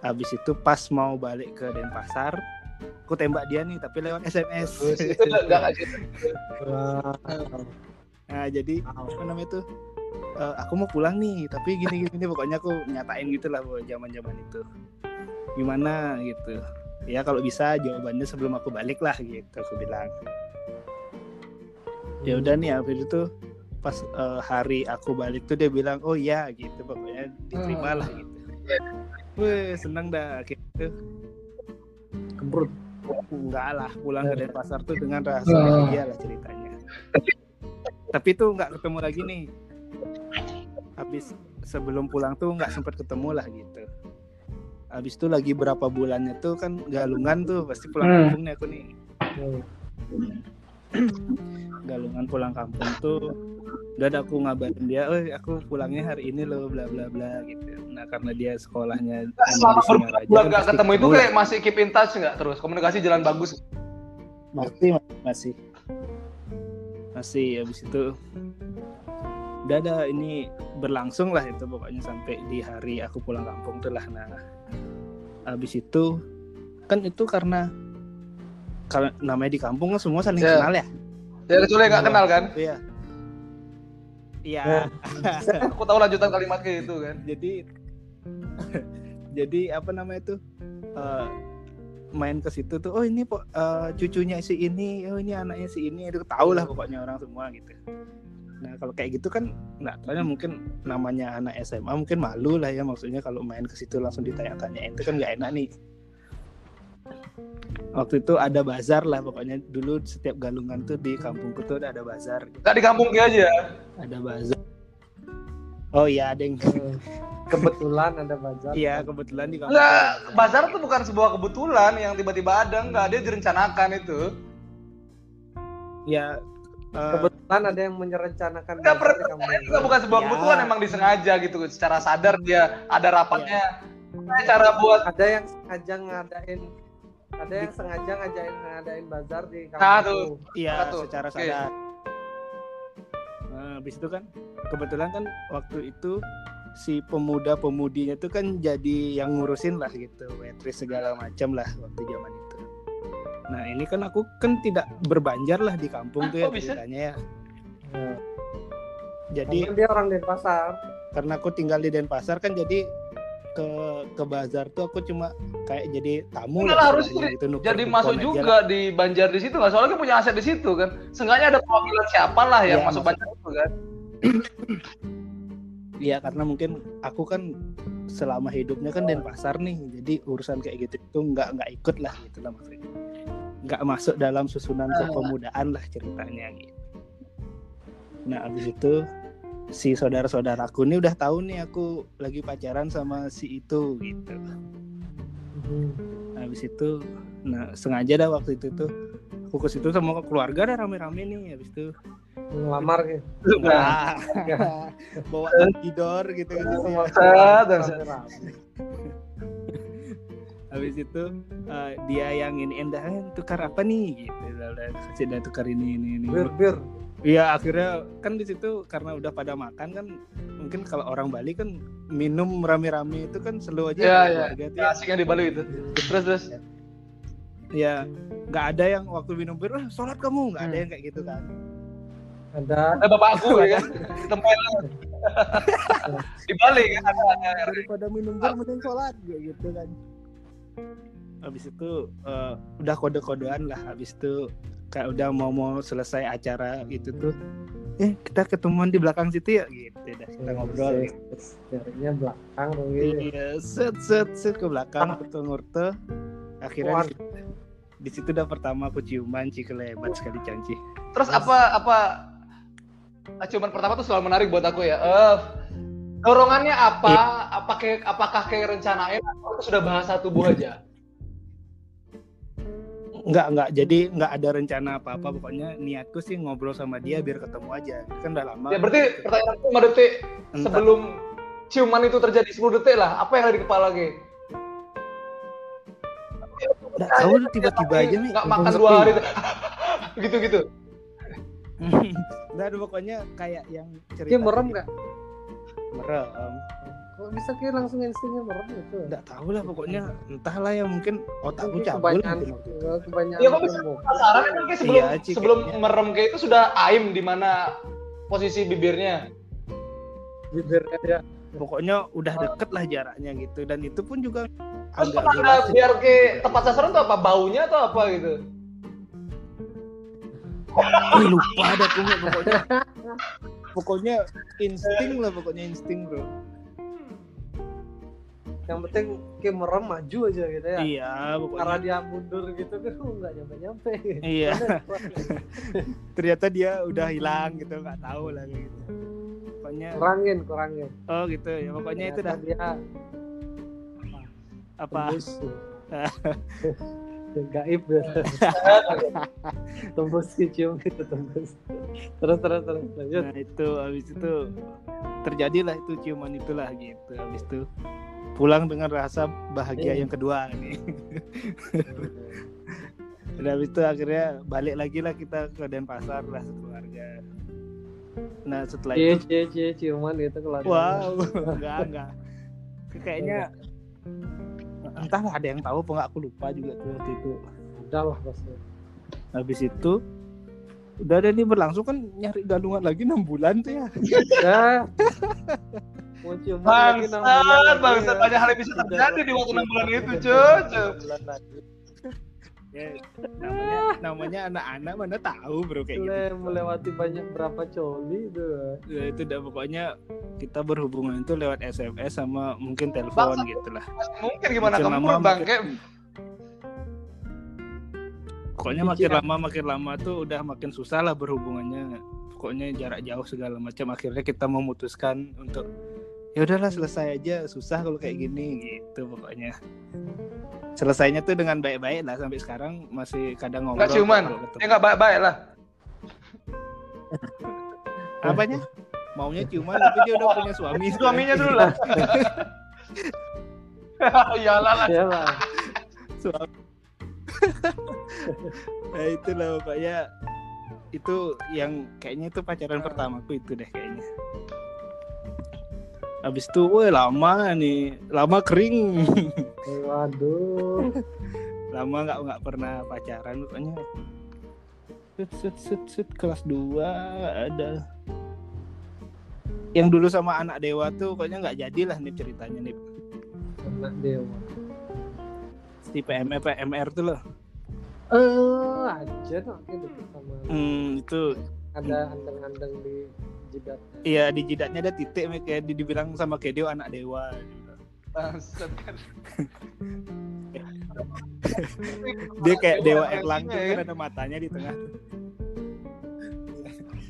Habis itu pas mau balik ke Denpasar aku tembak dia nih tapi lewat SMS itu nah jadi apa namanya itu Eh, aku mau pulang nih tapi gini gini, pokoknya aku nyatain gitu lah buat zaman zaman itu. Gimana? gitu. Ya kalau bisa jawabannya sebelum aku balik lah gitu aku bilang. Ya udah nih habis itu pas eh, hari aku balik tuh dia bilang oh iya gitu pokoknya diterima lah gitu. Wih, seneng dah gitu. Kemprut. enggak lah pulang ke Denpasar tuh dengan rasa bahagia lah ceritanya. Tapi tuh nggak ketemu lagi nih habis sebelum pulang tuh nggak sempat ketemu lah gitu habis itu lagi berapa bulannya tuh kan galungan tuh pasti pulang Hmm. kampung nih aku nih galungan pulang kampung tuh udah ada aku ngabarin dia, oh aku pulangnya hari ini loh, bla bla bla gitu. Nah karena dia sekolahnya Selama di berbulan nggak ketemu itu kayak masih keep in touch nggak terus komunikasi jalan bagus. masih masih masih habis itu udah ada ini berlangsung lah itu pokoknya sampai di hari aku pulang kampung tuh lah. Nah habis itu kan itu karena kalau namanya di kampung kan semua saling Ya. kenal ya? Ya kecuali nggak kenal kan? iya. Iya. Aku tahu lanjutan kalimat kayak itu kan. jadi jadi apa namanya itu eh, main ke situ tuh oh ini eh, cucunya si ini oh ini anaknya si ini itu tahu lah pokoknya orang semua gitu nah kalau kayak gitu kan nggak tahu ya mungkin namanya anak SMA mungkin malu lah ya maksudnya kalau main ke situ langsung ditanya-tanyain itu kan nggak enak nih waktu itu ada bazar lah pokoknya dulu setiap galungan tuh di kampungku tuh ada bazar Nggak di kampung dia aja. ada bazar oh iya ada yang Kebetulan ada bazar. iya kebetulan di kampung Enggak, bazar tuh bukan sebuah kebetulan yang tiba-tiba ada, enggak, dia direncanakan itu. ya eh, Kebetulan ada yang merencanakan Enggak di pernah, enggak bukan sebuah Ya. kebetulan, emang disengaja gitu, secara sadar dia ada rapatnya. Kayak Cara buat Ada yang sengaja ngadain ada yang sengaja ngajain ngadain bazar di kampung. Nah. Iya, Satu. secara Oke. sadar. Nah, habis itu kan kebetulan kan waktu itu si pemuda-pemudinya itu kan jadi yang ngurusin lah gitu, waitress segala macam lah waktu zaman itu. Nah, ini kan aku kan tidak berbanjar lah di kampung Hah, tuh ya ceritanya ya. Nah, Jadi karena dia orang Denpasar. karena aku tinggal di Denpasar kan jadi ke ke bazar tuh aku cuma kayak jadi tamu Enggak lah lah, harus gitu, nuker jadi masuk aja juga lah. di Banjar di situ kan soalnya kan punya aset di situ kan seenggaknya ada perwakilan siapa lah yang Iya, masuk maksud- Banjar itu kan Iya karena mungkin aku kan selama hidupnya kan Denpasar nih, jadi urusan kayak gitu itu nggak nggak ikut lah gitu lah maksudnya. Nggak masuk dalam susunan Ah. kepemudaan lah ceritanya gitu. Nah abis itu si saudara-saudaraku ini udah tahu nih aku lagi pacaran sama si itu gitu. Nah, habis itu, nah sengaja dah waktu itu tuh aku ke situ sama keluarga dah rame-rame nih habis itu Ngelamar gitu. Nah, bawa tidor gitu gitu dan set. Habis itu eh, dia yang ini endah "Eh, tukar apa nih gitu. Udah kasih dah tukar ini ini ini. Bir, bir. Iya akhirnya kan di situ karena udah pada makan kan mungkin kalau orang Bali kan minum rame-rame itu kan selalu aja Iya, iya. keluarga tuh ya. asiknya di Bali itu terus terus Ya nggak ada yang waktu minum bir, "Eh, sholat kamu nggak ada Hmm. yang kayak gitu kan. Ada ada bapakku ya kan di tempat di Bali kan ada ada daripada minum bir mending sholat gitu kan habis itu eh, udah kode-kodean lah. Habis itu kayak udah mau mau selesai acara gitu tuh. Eh kita ketemuan di belakang situ ya? Gitu dah kita ngobrol. Jarinya belakang dong gitu. iya set set set ke belakang ke ngurte. Akhirnya di, di situ udah pertama aku ciuman cik lebat sekali canci. Terus apa apa? Acuman pertama tuh selalu menarik buat aku ya. Eh dorongannya apa apa kayak apakah kayak rencanain atau itu sudah bahasa tubuh aja Enggak, enggak. Jadi enggak ada rencana apa-apa. Pokoknya niatku sih ngobrol sama dia biar ketemu aja. Kan udah lama. ya berarti pertanyaanku 5 detik Entah. sebelum ciuman itu terjadi 10 detik lah apa yang ada di kepala Ge? Nggak tahu tiba-tiba aja nih. nggak makan dua hari gitu gitu Nggak ada pokoknya kayak yang cerita. Dia merem nggak? Merem. Kok bisa kayak langsung instingnya merem gitu nggak tahu lah pokoknya entahlah ya mungkin otakku Mungkin cabul kebanyakan mungkin waktu itu. kebanyakan Ya kok bisa penasaran kan kayak sebelum Iya, Ci, sebelum kayaknya. merem kayak itu sudah aim di mana posisi bibirnya. bibirnya dia pokoknya udah deket lah jaraknya gitu dan itu pun juga Terus agak pernah biar ke tepat sasaran tuh apa baunya atau apa gitu? Wih, lupa ada tuh pokoknya pokoknya insting lah pokoknya insting bro. Yang penting kayak merem maju aja gitu ya. Iya karena pokoknya dia mundur gitu kan nggak nyampe nyampe iya. Ternyata dia udah hilang gitu nggak tahu lah gitu. Pokoknya kurangin kurangin. Oh gitu ya. Pokoknya itu dah. dia apa? Yang gaib ya. Tembus kecium gitu tembus. Terus terus terus lanjut. Nah itu habis itu terjadilah itu ciuman itulah gitu. Habis itu pulang dengan rasa bahagia Iya. yang kedua nih. Dan habis itu akhirnya balik lagi lah kita ke Denpasar lah sekeluarga. Nah setelah cie itu cie cie ciuman gitu keluar wow enggak enggak. Kayaknya entahlah ada yang tahu apa enggak aku lupa juga tuh waktu itu. Udah lah pasti. Habis itu udah ada nih berlangsung kan nyari galungan lagi enam bulan tuh ya. Ya. Bangsat, bangsat ya. banyak hal yang bisa terjadi di waktu enam bulan itu, cucu. Bulan lagi. Ya, namanya namanya anak-anak mana tahu bro kayak gitu. Mele- melewati banyak berapa coli itu. Ya, itu udah pokoknya kita berhubungan itu lewat SMS sama mungkin telepon Bangsat. gitu lah Mungkin gimana Makin kamu Bang? makin- pokoknya makin lama makin lama tuh udah makin susah lah berhubungannya. Pokoknya jarak jauh segala macam. Akhirnya kita memutuskan untuk ya udahlah selesai aja. Susah kalau kayak gini gitu pokoknya selesainya tuh dengan baik-baik lah sampai sekarang masih kadang ngobrol Nggak ciuman? kalau ketemu. ya nggak baik-baik lah. apanya maunya ciuman tapi dia udah punya suami Suaminya dulu lah. Iyalah lah. ya lah suami nah itulah pokoknya itu yang kayaknya itu pacaran pertamaku itu deh kayaknya habis itu woi lama nih lama kering waduh. Lama nggak nggak pernah pacaran pokoknya set set set set kelas 2 ada. Yang dulu sama anak dewa tuh pokoknya nggak jadilah nih ceritanya nih. Anak dewa. Si PMR PMR tuh loh. Eh aja tuh sama hmm, itu. Ada andeng-andeng di jidatnya. Iya di jidatnya ada titik kayak di- dibilang sama Kedio anak dewa. Bangsat kan. Dia kayak dewa Erlang tuh kan ada matanya di tengah.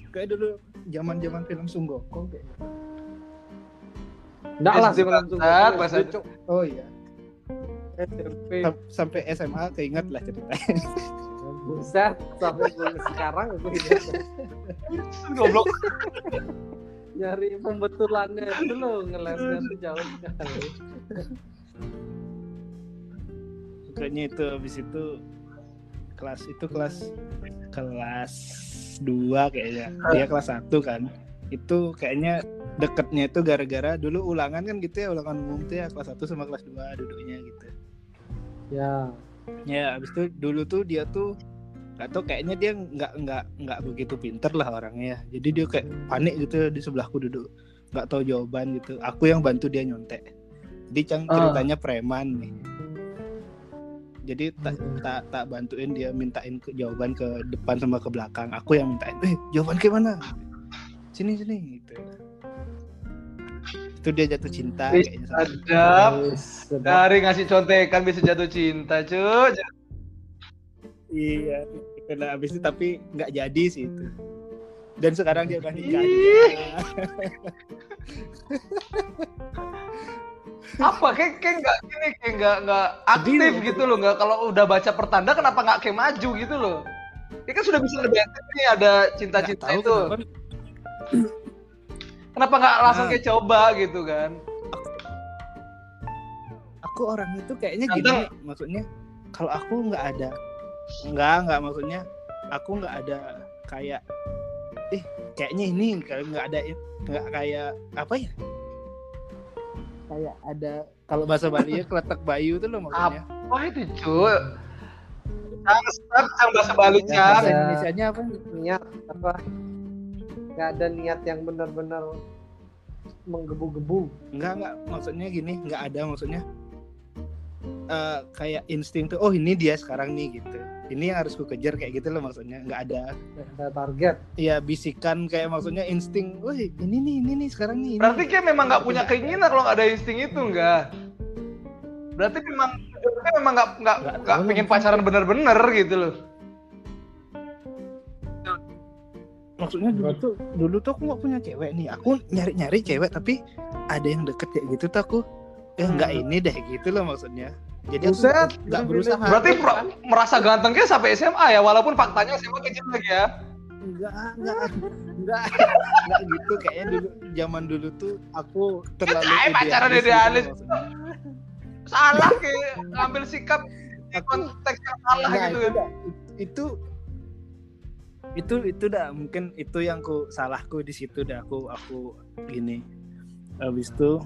kayak dulu zaman-zaman film Sunggoko kayak. gitu. Enggak lah SD sih langsung bangsat. Oh iya. SMP Sam- Sampai SMA keinget lah ceritanya. buset sampai gue sekarang gue ingat Goblok. Nyari pembetulannya lo ngelesnya tuh jauh sekali Pokoknya itu habis itu kelas itu kelas kelas 2 kayaknya. Dia kelas 1 kan. Itu kayaknya deketnya itu gara-gara dulu ulangan kan gitu ya ulangan umum tuh ya kelas 1 sama kelas 2 duduknya gitu. ya Ya, abis itu dulu tuh dia tuh gak tau kayaknya dia nggak nggak nggak begitu pinter lah orangnya. Jadi dia kayak panik gitu di sebelahku duduk, nggak tahu jawaban gitu. Aku yang bantu dia nyontek. Jadi cang Ah. ceritanya preman nih. Jadi tak tak tak bantuin dia mintain ke, jawaban ke depan sama ke belakang. Aku yang mintain, eh jawaban ke mana? Sini sini gitu. Itu dia jatuh cinta sedap. Dari ngasih contekan bisa jatuh cinta, cuy. Iya, kena habis itu tapi nggak jadi sih itu. Dan sekarang dia udah nikah. Apa kayak kayak nggak ini kayak nggak nggak aktif Sedih, gitu loh nggak kalau udah baca pertanda kenapa nggak kayak maju gitu loh? Dia kan sudah bisa ngedetek nih ada cinta-cinta itu. kenapa. Kenapa nggak langsung Ah. kayak coba gitu kan? Aku orangnya tuh kayaknya Ganteng. gini, maksudnya kalau aku nggak ada, nggak nggak maksudnya aku nggak ada kayak, eh kayaknya ini kalau nggak ada nggak kayak apa ya? kayak ada kalau bahasa Bali ya keletak bayu tuh loh maksudnya Wah itu cuy. Sang sang bahasa Bali bahasa Cang. Ada. Indonesia-nya apa niat apa nggak ada niat yang benar-benar menggebu-gebu enggak enggak maksudnya gini enggak ada maksudnya Eh, kayak insting tuh oh ini dia sekarang nih gitu ini yang harus ku kejar kayak gitu loh maksudnya enggak ada. Nggak ada target. Ya bisikan kayak maksudnya insting woi ini nih ini nih sekarang nih ini. Berarti kayak memang nggak punya keinginan kalau nggak ada insting itu enggak. Berarti memang berarti memang nggak nggak Nggak pengen pacaran bener-bener gitu loh. maksudnya dulu tuh dulu tuh aku nggak punya cewek nih. Aku nyari nyari cewek tapi ada yang deket kayak gitu tuh aku. Eh nggak ini deh gitu loh maksudnya jadi aku nggak- itu berusaha. Berarti pro- merasa gantengnya sampai SMA ya walaupun faktanya SMA kecil lagi ya. enggak enggak enggak. Enggak gitu kayaknya dulu zaman dulu tuh aku terlalu Kayak pacaran idealis. gitu idealis. Salah kayak ngambil sikap di konteks yang salah Nah, gitu itu, kan. itu itu itu dah mungkin itu yang ku salahku di situ dah. Aku aku gini. Habis itu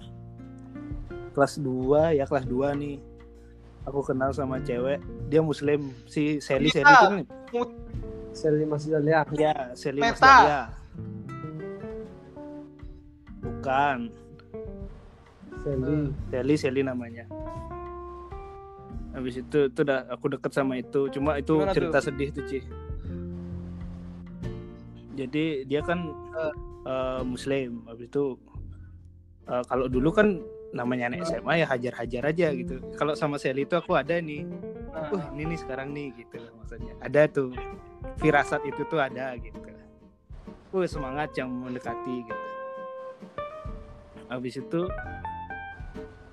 kelas 2 ya kelas 2 nih aku kenal sama cewek dia muslim. Si Sally Iya. Sally itu nih Seli masih ya Sally Mas. Dahlia. bukan. Seli Sally Sally namanya. Habis itu itu udah aku deket sama itu. Cuma itu Gimana cerita sedih tuh Ci. Jadi dia kan eh, muslim. Habis itu eh, kalau dulu kan namanya anak SMA ya hajar-hajar aja gitu. Kalau sama Sally itu aku ada nih. Wah ini nih sekarang nih gitu maksudnya. Ada tuh. Firasat itu tuh ada gitu. Wah semangat yang mendekati gitu. Habis itu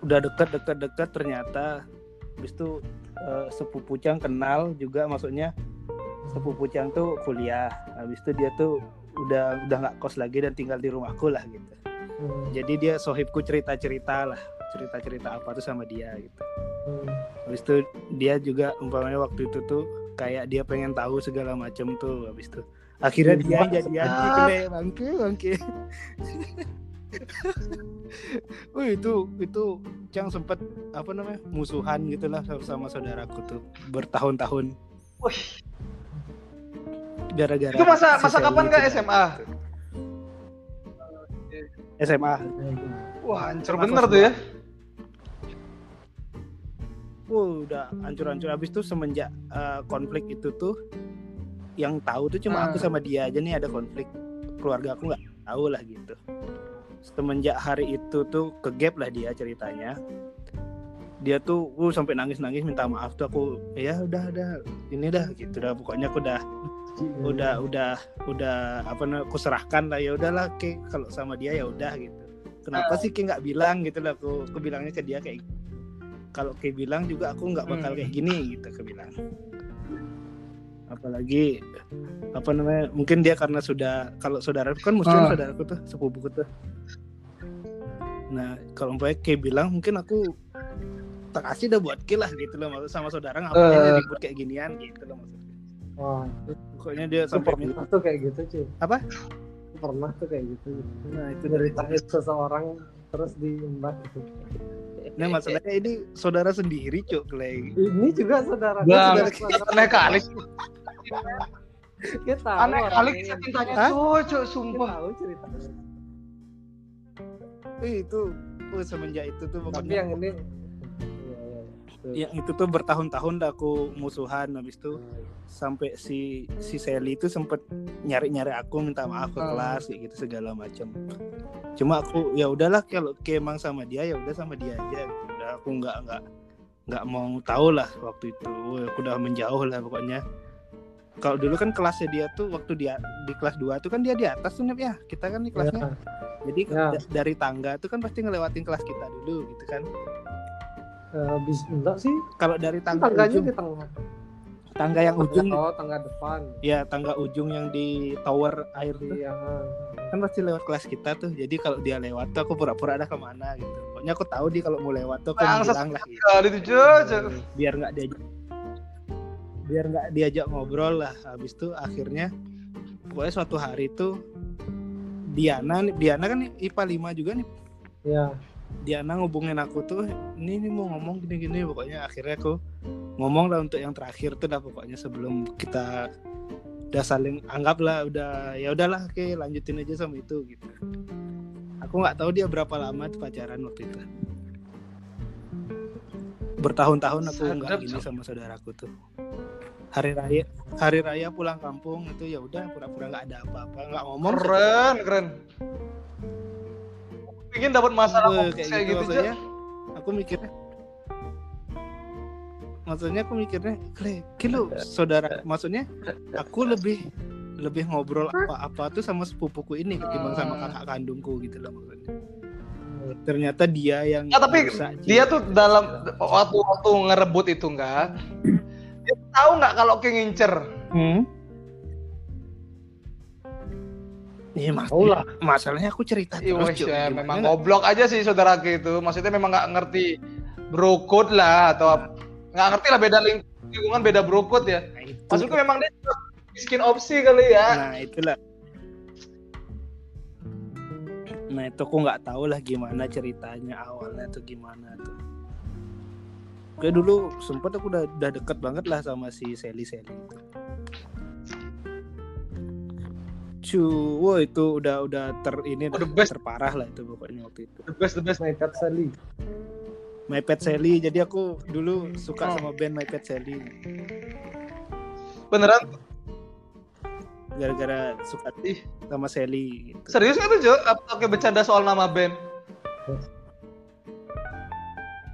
udah deket ternyata habis itu eh, sepupu Cang kenal juga maksudnya. Sepupu Cang tuh kuliah. Habis itu dia tuh udah udah nggak kos lagi dan tinggal di rumahku lah gitu Hmm, jadi dia sohibku cerita cerita lah cerita cerita apa tuh sama dia gitu hmm. Habis itu dia juga umpamanya waktu itu tuh kayak dia pengen tahu segala macam tuh habis itu akhirnya dia jadian Ah. gitu bangke bangke Wih itu itu Cang sempet apa namanya musuhan gitulah sama saudaraku tuh bertahun-tahun Wih. gara-gara Itu masa masa kapan itu kak dah. SMA? Wah, hancur bener tuh ya. Wah udah hancur-hancur habis itu semenjak eh, konflik itu tuh yang tahu tuh cuma aku Ah. sama dia aja nih ada konflik keluarga aku nggak tahu lah gitu semenjak hari itu tuh ke gap lah dia ceritanya dia tuh uh, sampai nangis-nangis minta maaf tuh aku ya udah udah ini dah gitu dah pokoknya aku udah udah udah udah apa namanya aku serahkan lah ya udahlah ke kalau sama dia ya udah gitu. Kenapa sih kayak nggak bilang gitu lah aku aku bilangnya ke dia kayak kalau kayak bilang juga aku nggak bakal Hmm. kayak gini gitu aku bilang. Apalagi apa namanya mungkin dia karena sudah kalau saudara kan muslim Ah. saudaraku tuh sepupuku tuh. Nah kalau umpamanya kayak bilang mungkin aku tak kasih dah buat kill lah gitu loh. Maksud sama saudara ngapain Eh. ribut kayak ginian gitu loh maksudnya. Wah, pokoknya dia itu sampai minta pernah tuh kayak gitu cuy. Apa? Pernah tuh kayak gitu. nah itu Dari tangis seseorang terus diembat gitu. Nah masalahnya ini saudara sendiri cuk Clay. Ini juga saudara. Bang, Saudara- aneh kali. Kita Aneh kali orangnya. kisah cintanya Hah? tuh, cuk, sumpah. tahu ceritanya. Eh, itu oh, semenjak itu tuh Tapi pokoknya yang ini. Yang itu tuh bertahun-tahun aku musuhan habis itu sampai si si Sally itu sempet nyari-nyari aku minta maaf ke Hmm. kelas kayak gitu segala macam. Cuma aku ya udahlah kalau kayak emang sama dia ya udah sama dia aja. gitu. Udah aku nggak nggak nggak mau tahu lah waktu itu. Aku udah menjauh lah pokoknya. Kalau dulu kan kelasnya dia tuh waktu dia di kelas 2 tuh kan dia di atas tuh ya. Kita kan di kelasnya. Jadi Ya. da- dari tangga tuh kan pasti ngelewatin kelas kita dulu gitu kan. Eh, bis enggak sih. Kalau dari tangga tangganya ujung, di tengah. Tangga yang ujung. oh tangga depan. Ya tangga ujung yang di tower air itu iya. Kan pasti lewat kelas kita tuh. Jadi kalau dia lewat tuh aku pura-pura ada ke mana gitu. Pokoknya aku tahu dia kalau mau lewat tuh aku bilang lah gitu. cuk. biar nggak diajak biar nggak diajak ngobrol lah. Habis itu akhirnya pokoknya suatu hari tuh Diana nih- Diana kan IPA 5 juga nih. Iya Diana ngubungin aku tuh ini, ini mau ngomong gini-gini pokoknya akhirnya aku ngomong lah untuk yang terakhir tuh dah pokoknya sebelum kita udah saling anggap lah udah ya udahlah oke lanjutin aja sama itu gitu. Aku nggak tahu dia berapa lama tuh pacaran waktu itu. Bertahun-tahun aku nggak gini sama saudaraku tuh. Hari raya hari raya pulang kampung itu ya udah pura-pura nggak ada apa-apa nggak ngomong Keren, keren. Ingin dapat masalah Wah, kayak, kayak gitu, gitu aja. maksudnya aku mikirnya maksudnya aku mikirnya kle kilo saudara maksudnya aku lebih lebih ngobrol apa-apa tuh sama sepupuku ini ketimbang sama Hmm. kakak kandungku gitu loh maksudnya ternyata dia yang Ah, tapi Ji. Dia tuh dalam waktu waktu ngerebut itu enggak. Dia tahu nggak kalau kayak ngincer? hmm? Iya mas, lah. masalahnya aku cerita Iya, terus ya, Gimana memang goblok aja sih saudara gitu. Maksudnya memang nggak ngerti brokode lah atau nggak ngerti lah beda ling- lingkungan beda brokode ya. Nah, itu. Maksudku memang dia miskin opsi kali ya. Nah itulah. Nah itu aku nggak tahu lah gimana ceritanya awalnya tuh gimana tuh. Kayak dulu sempet aku udah, udah deket banget lah sama si Sally Sally itu. Cu, wah itu udah udah ter ini Oh, the best. terparah lah itu pokoknya waktu itu. The best the best. My Pet Sally. My Pet Sally, jadi aku dulu suka Oh. sama band My Pet Sally Beneran gara-gara suka Ih. sama Sally. Gitu. serius nggak tuh Jo? Apa pakai bercanda soal nama band?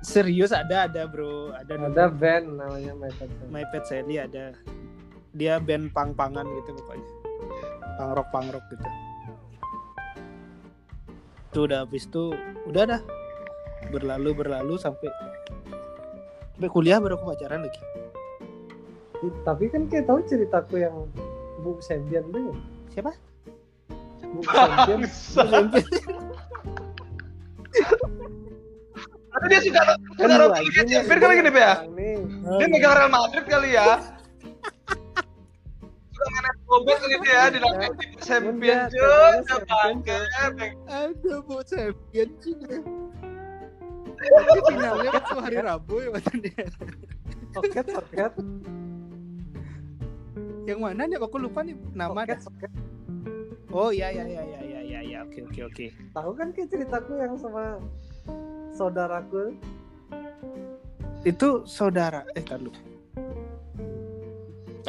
Serius ada ada bro, ada Ada band namanya My Pet Sally. My Pet Sally ada dia band pang-pangan gitu pokoknya pangrok pangrok gitu tuh udah habis tuh udah dah berlalu berlalu sampai sampai kuliah baru aku pacaran lagi Tapi kan kita tahu ceritaku yang Bu Sembian tuh. ya? siapa Bu Sembian. Tapi dia suka Kan aja kayak nih, Cempir kali gini ya. Nih. Dia megang Real Madrid kali ya. Kali dia ya di dalam di champion ternyata champion, ada bu champion tapi finalnya kan tuh hari Rabu ya maksudnya Soket, soket. yang mana nih? Aku lupa nih nama Soket, soket. oh ya ya ya ya ya ya ya. Oke oke oke. Tahu kan kayak ceritaku yang sama saudaraku. itu saudara eh tar lu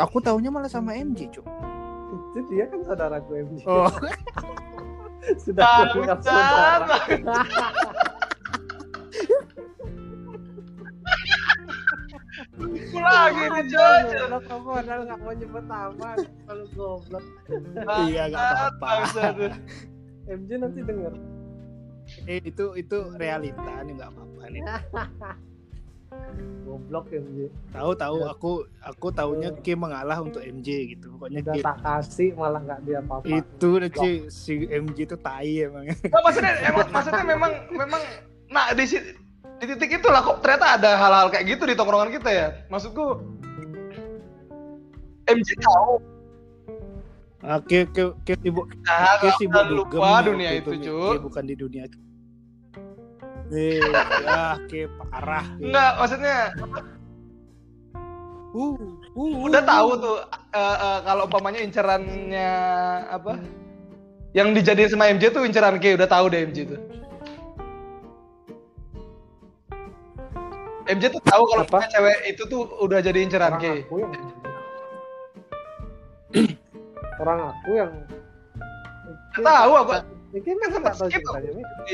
aku taunya malah sama MJ cuk Itu dia kan saudaraku MJ. oh Sudah kenal saudara. Lagi nih. Goblok kamu padahal nggak mau nyebut nama kalau goblok. Iya, nggak apa-apa. MJ nanti denger. eh itu itu realita nih nggak apa-apa nih Goblok MJ. tahu tahu. Aku aku taunya Ki mengalah untuk MJ gitu. Pokoknya Udah tak kasih malah nggak dia apa-apa. itu Ci, si MJ itu tai emang. Nah, maksudnya emang maksudnya memang memang nah di di titik itulah kok ternyata ada hal-hal kayak gitu di tongkrongan kita ya. Maksudku MJ tahu. Oke, ke ke sibuk. Nah, ke nggak sibuk usah dugem lupa ya dunia itu. Cuk. Ki bukan di dunia Eh, ya, ke parah. Enggak, maksudnya Uh, uh, udah uh, tahu uh. tuh eh, eh, kalau umpamanya incerannya apa? Yang dijadiin sama MJ tuh inceran K, udah tahu deh MJ tuh. MJ tuh tahu kalau Apa? cewek itu tuh udah jadi inceran Orang K. aku yang orang aku yang tahu aku nggak sempet tahu skip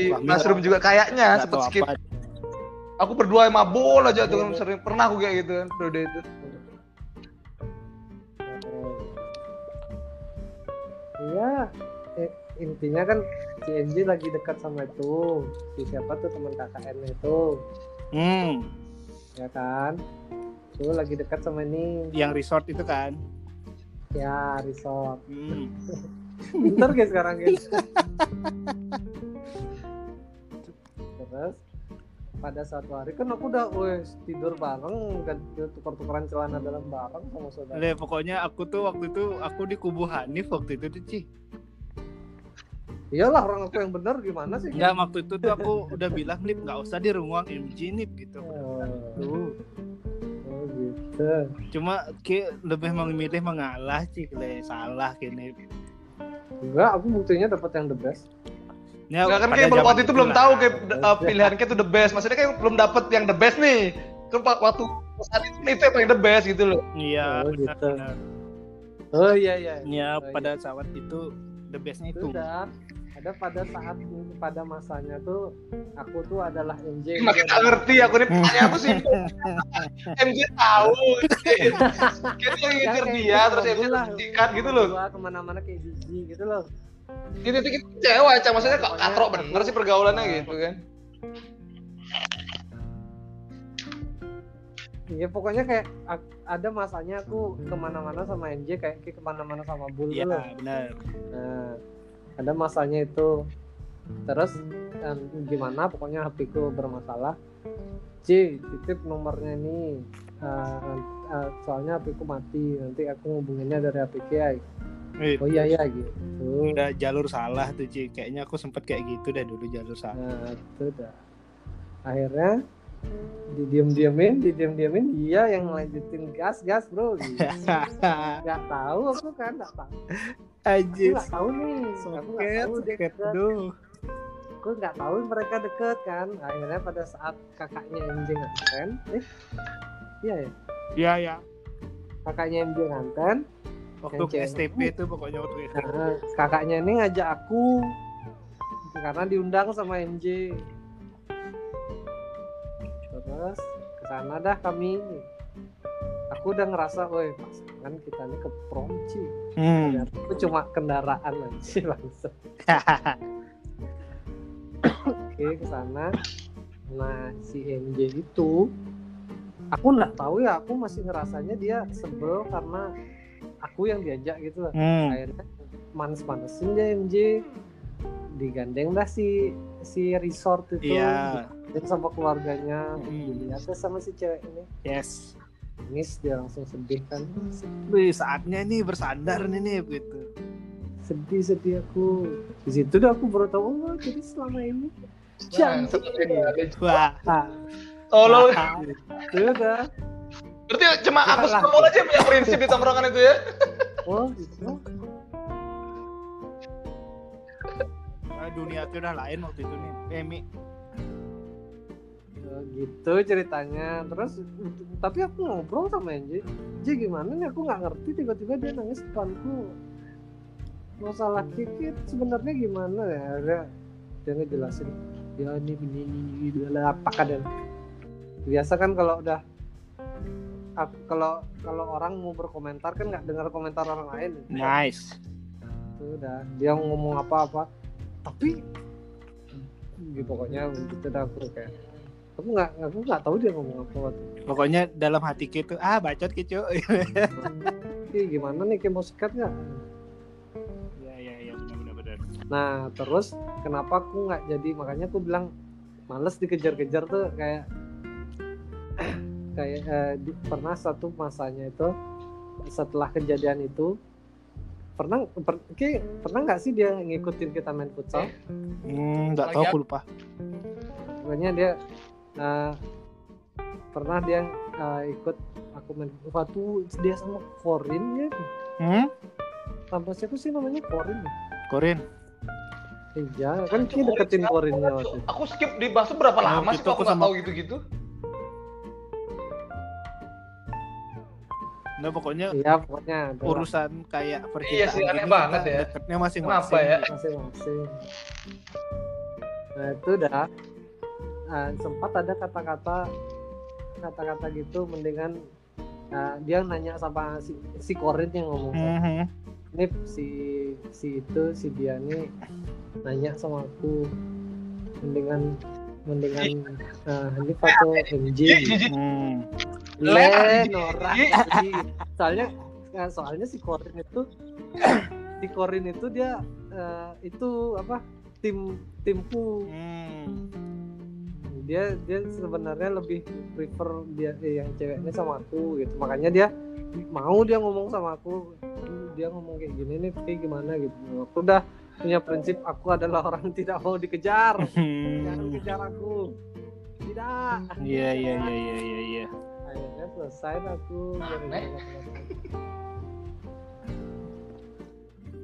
Wah, Mushroom juga kayaknya tahu skip. apa. Aku berdua sama bol aja tuh Iya, kan iya. sering pernah aku kayak gitu kan periode itu. Iya, eh, intinya kan si lagi dekat sama itu si siapa tuh teman KKN itu Hmm, ya kan tuh lagi dekat sama ini yang resort itu kan. ya resort Hmm. pinter guys sekarang guys terus pada suatu hari kan aku udah wes tidur bareng kan tukar-tukaran celana dalam bareng sama saudara Nah, pokoknya aku tuh waktu itu aku di kubu Hanif waktu itu tuh Ci. iyalah orang aku yang benar gimana sih Enggak waktu itu tuh aku udah bilang nih nggak usah di ruang MG nih gitu. oh, Tuh. oh gitu Cuma ki lebih memilih mengalah sih le salah kini. Enggak aku buktinya dapat yang the best Ya, Nggak kan kayak waktu itu belum tahu kayak uh, pilihan kayak itu the best. Maksudnya kayak belum dapet yang the best nih. Kan waktu saat itu itu yang paling the best gitu loh. Iya, Oh, benar, gitu. benar. oh iya iya Ya, Oh, pada saat itu the bestnya itu. sudah ada pada saat pada masanya tuh aku tuh adalah MJ Makin gak ngerti aku nih pertanyaan aku sih. MJ tahu. Kita lagi Ya, ngejar kayak dia gitu terus MJ lah. sikat gitu loh. Gua ke mana-mana kayak Gigi gitu loh Itu itu kita kecewa, Cak. Maksudnya kok katrok bener sih pergaulannya gitu kan. Iya pokoknya kayak ak- ada masanya aku ke mana-mana sama MJ kayak kayak ke mana-mana sama Bul Iya, dulu. benar. Nah, ada masanya itu. Terus gimana pokoknya HP ku bermasalah. C, titip nomornya ini. Eh, eh, soalnya HP ku mati. Nanti aku ngubunginnya dari HP Kiai. Eh, Oh iya iya gitu. udah jalur salah tuh Ci. Kayaknya aku sempet kayak gitu dah dulu jalur salah. Nah, itu dah. Akhirnya didiam-diamin, didiam-diamin dia yang lanjutin gas gas bro. Gitu. Gak tahu aku kan, gak tahu. Aku Anjir. gak tahu nih. Aku gak Soket, tahu soket. Aku nggak tahu mereka deket kan. Akhirnya pada saat kakaknya MJ nganten, eh, iya ya. Iya, ya. Kakaknya MJ nganten, Waktu ke. STP itu pokoknya waktu STP. nah, kakaknya ini ngajak aku karena diundang sama MJ. Terus ke sana dah kami. Aku udah ngerasa, woi pasangan kita ini ke prom Ci. Hmm. Aku cuma kendaraan aja langsung. Oke ke sana. Nah si MJ itu aku nggak tahu ya aku masih ngerasanya dia sebel karena aku yang diajak gitu lah. Hmm. Akhirnya manes-manesin dia MJ digandeng dah si si resort itu Iya. dan sama keluarganya Hmm. deh sama si cewek ini Yes. nangis dia langsung sedih kan Wih, saatnya nih bersandar nih nih gitu. sedih sedih aku di situ dah aku baru tahu oh jadi selama ini cantik Wah. Tolol. itu dah Berarti cuma aku sama aja punya prinsip di tongkrongan itu ya. oh gitu dunia tuh udah lain waktu itu nih. Emi. Oh, gitu ceritanya. Terus tapi aku ngobrol sama Enji Ji gimana nih? Aku nggak ngerti. Tiba-tiba dia nangis depanku. Masalah kikit sebenarnya gimana ya? Dia dia ngejelasin ya ini ini ini apa kadang? Biasa kan kalau udah aku- kalau kalau orang mau berkomentar kan nggak dengar komentar orang lain. Nice. itu udah dia ngomong apa-apa tapi gitu pokoknya gitu dah aku kayak aku nggak aku nggak tahu dia ngomong apa waktu. Pokoknya dalam hati gitu, ah bacot gitu. Ih, gimana nih kayak mau sikat nggak Iya iya iya benar benar benar. nah terus kenapa aku nggak jadi makanya aku bilang males dikejar-kejar tuh kayak kayak eh, di- pernah satu masanya itu setelah kejadian itu pernah per, kayak pernah nggak sih dia ngikutin kita main futsal Hmm, enggak tahu aku lupa. pokoknya dia eh, pernah dia eh, ikut aku main waktu dia sama Korin ya Hmm? sama siapa sih namanya Korin ya? Korin. iya kan dia deketin Korinnya waktu Aku skip di bahas berapa Nah, lama sih gitu kok aku aku nggak sama- tahu gitu-gitu. Nah pokoknya iya pokoknya urusan kayak percintaan Iya sih, aneh gini banget ya. deketnya masing-masing. Kenapa ya? masing-masing nah itu dah eh, sempat ada kata-kata kata-kata gitu mendingan eh, dia nanya sama si, si Korin yang ngomong Mhm. ini si si itu si dia nih nanya sama aku mendingan mendingan eh, ini foto MJ Ih, jijik. Hmm. Le Len. Jadi, soalnya eh, soalnya si Korin itu si Korin itu dia eh, itu apa tim timku Hmm. dia dia sebenarnya lebih prefer dia eh, yang ceweknya sama aku gitu makanya dia mau dia ngomong sama aku dia ngomong kayak gini nih kayak gimana gitu aku udah punya prinsip aku adalah orang tidak mau dikejar Hmm. jangan kejar aku tidak Iya iya iya iya iya iya. Akhirnya selesai aku Aneh.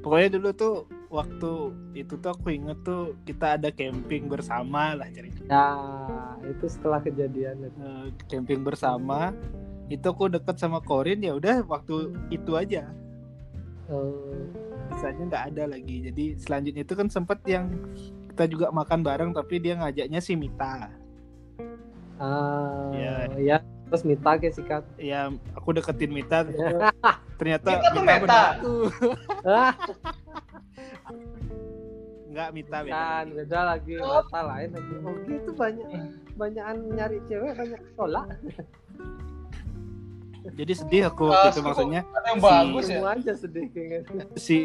Pokoknya dulu tuh waktu itu tuh aku inget tuh kita ada camping bersama lah cerita. ya itu setelah kejadian. Itu Eh, camping bersama. Itu aku deket sama Korin ya udah waktu itu aja. Eh, sisanya nggak ada lagi. Jadi selanjutnya itu kan sempet yang kita juga makan bareng tapi dia ngajaknya si Mita ah, Iya. ya terus Mita ke sikat. Ya aku deketin Mita. Ternyata Mita tuh Meta. tuh. ah. Nggak Mita beda. Kan beda lagi. Mata lain lagi. Oh gitu banyak banyakan nyari cewek banyak tolak. Jadi sedih aku gitu suku. maksudnya. yang Si- bagus ya. semua aja sedih kayaknya. Si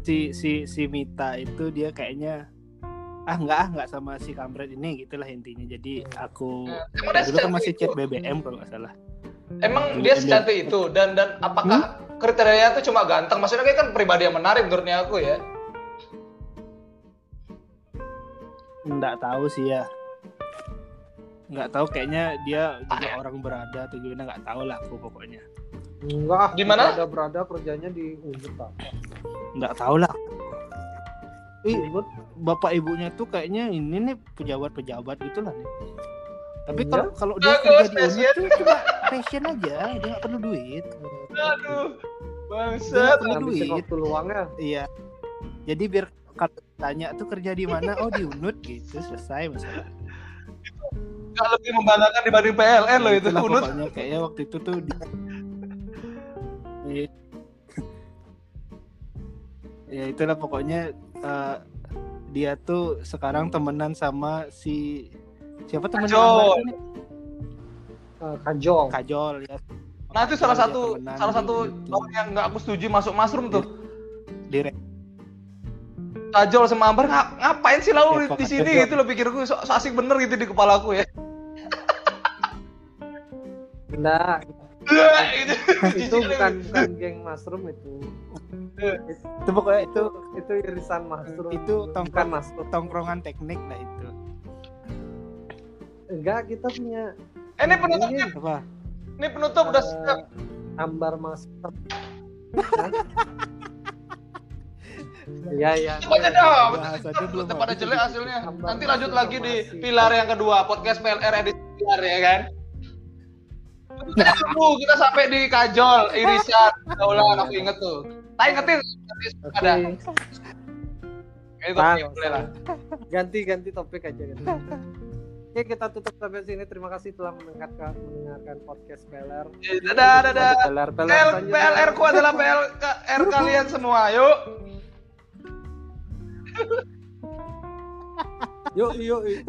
si si si Mita itu dia kayaknya ah nggak ah nggak sama si kampret ini gitulah intinya. Jadi aku Emang dia dulu kan masih chat BBM kalau nggak salah. Emang Dulu dia secantik itu? Dan dan apakah kriterianya itu cuma ganteng? Maksudnya kayak kan pribadi yang menarik menurutnya aku ya. nggak tahu sih ya. Nggak tahu kayaknya dia juga orang berada atau gimana nggak tahu lah aku pokoknya. Enggak Gimana? ada berada kerjanya di Unjuk apa nggak tahu lah bapak ibunya tuh kayaknya ini nih pejabat-pejabat gitu lah nih. Tapi Iya. kalau kalau dia kerja di passion. Unit tuh cuma passion aja, dia nggak perlu duit. Aduh. Bangsat. nggak perlu duit. waktu luangnya Iya. Jadi biar kalau tanya tuh kerja di mana? Oh di Unut gitu, selesai masalah. Gak lebih membanggakan dibanding PLN loh itu Itulah Unut. pokoknya kayaknya waktu itu tuh dia... Iya. ya itulah pokoknya eh, dia tuh sekarang temenan sama si siapa temennya Kajol. Itu? Eh, kajol Kajol ya. Nah itu salah satu temenan salah satu gitu. orang yang nggak aku setuju masuk mushroom tuh. Direk Kajol sama Ambar ngap- ngapain sih Kepak di sini Kajol. gitu loh pikirku so, so asik bener gitu di kepala aku ya. enggak gitu. itu bukan bukan geng mushroom itu itu pokoknya itu itu itu irisan mushroom itu bukan tongkrong mushroom tongkrongan teknik lah itu enggak kita punya Eh, ini penutupnya, apa ini penutup udah eh, siap. ambar mushroom Iya iya. Coba aja dah. Bahasanya belum Tetap pada jelek hasilnya. Nanti lanjut lagi di pilar yang kedua, podcast PLR edisi pilar ya kan. Kita dulu kita sampai di kajol, irisan, daulan aku inget tuh. Tak ingetin nanti ada. Itu boleh lah. Ganti ganti topik aja ganti. Oke kita tutup sampai sini. Terima kasih telah mendengarkan mendengarkan podcast PLR. Eh, Dadah, dadah. PLR PLR PL, selanjutnya. PLR ku adalah PLR kalian semua. Yuk. Yuk yuk. yuk.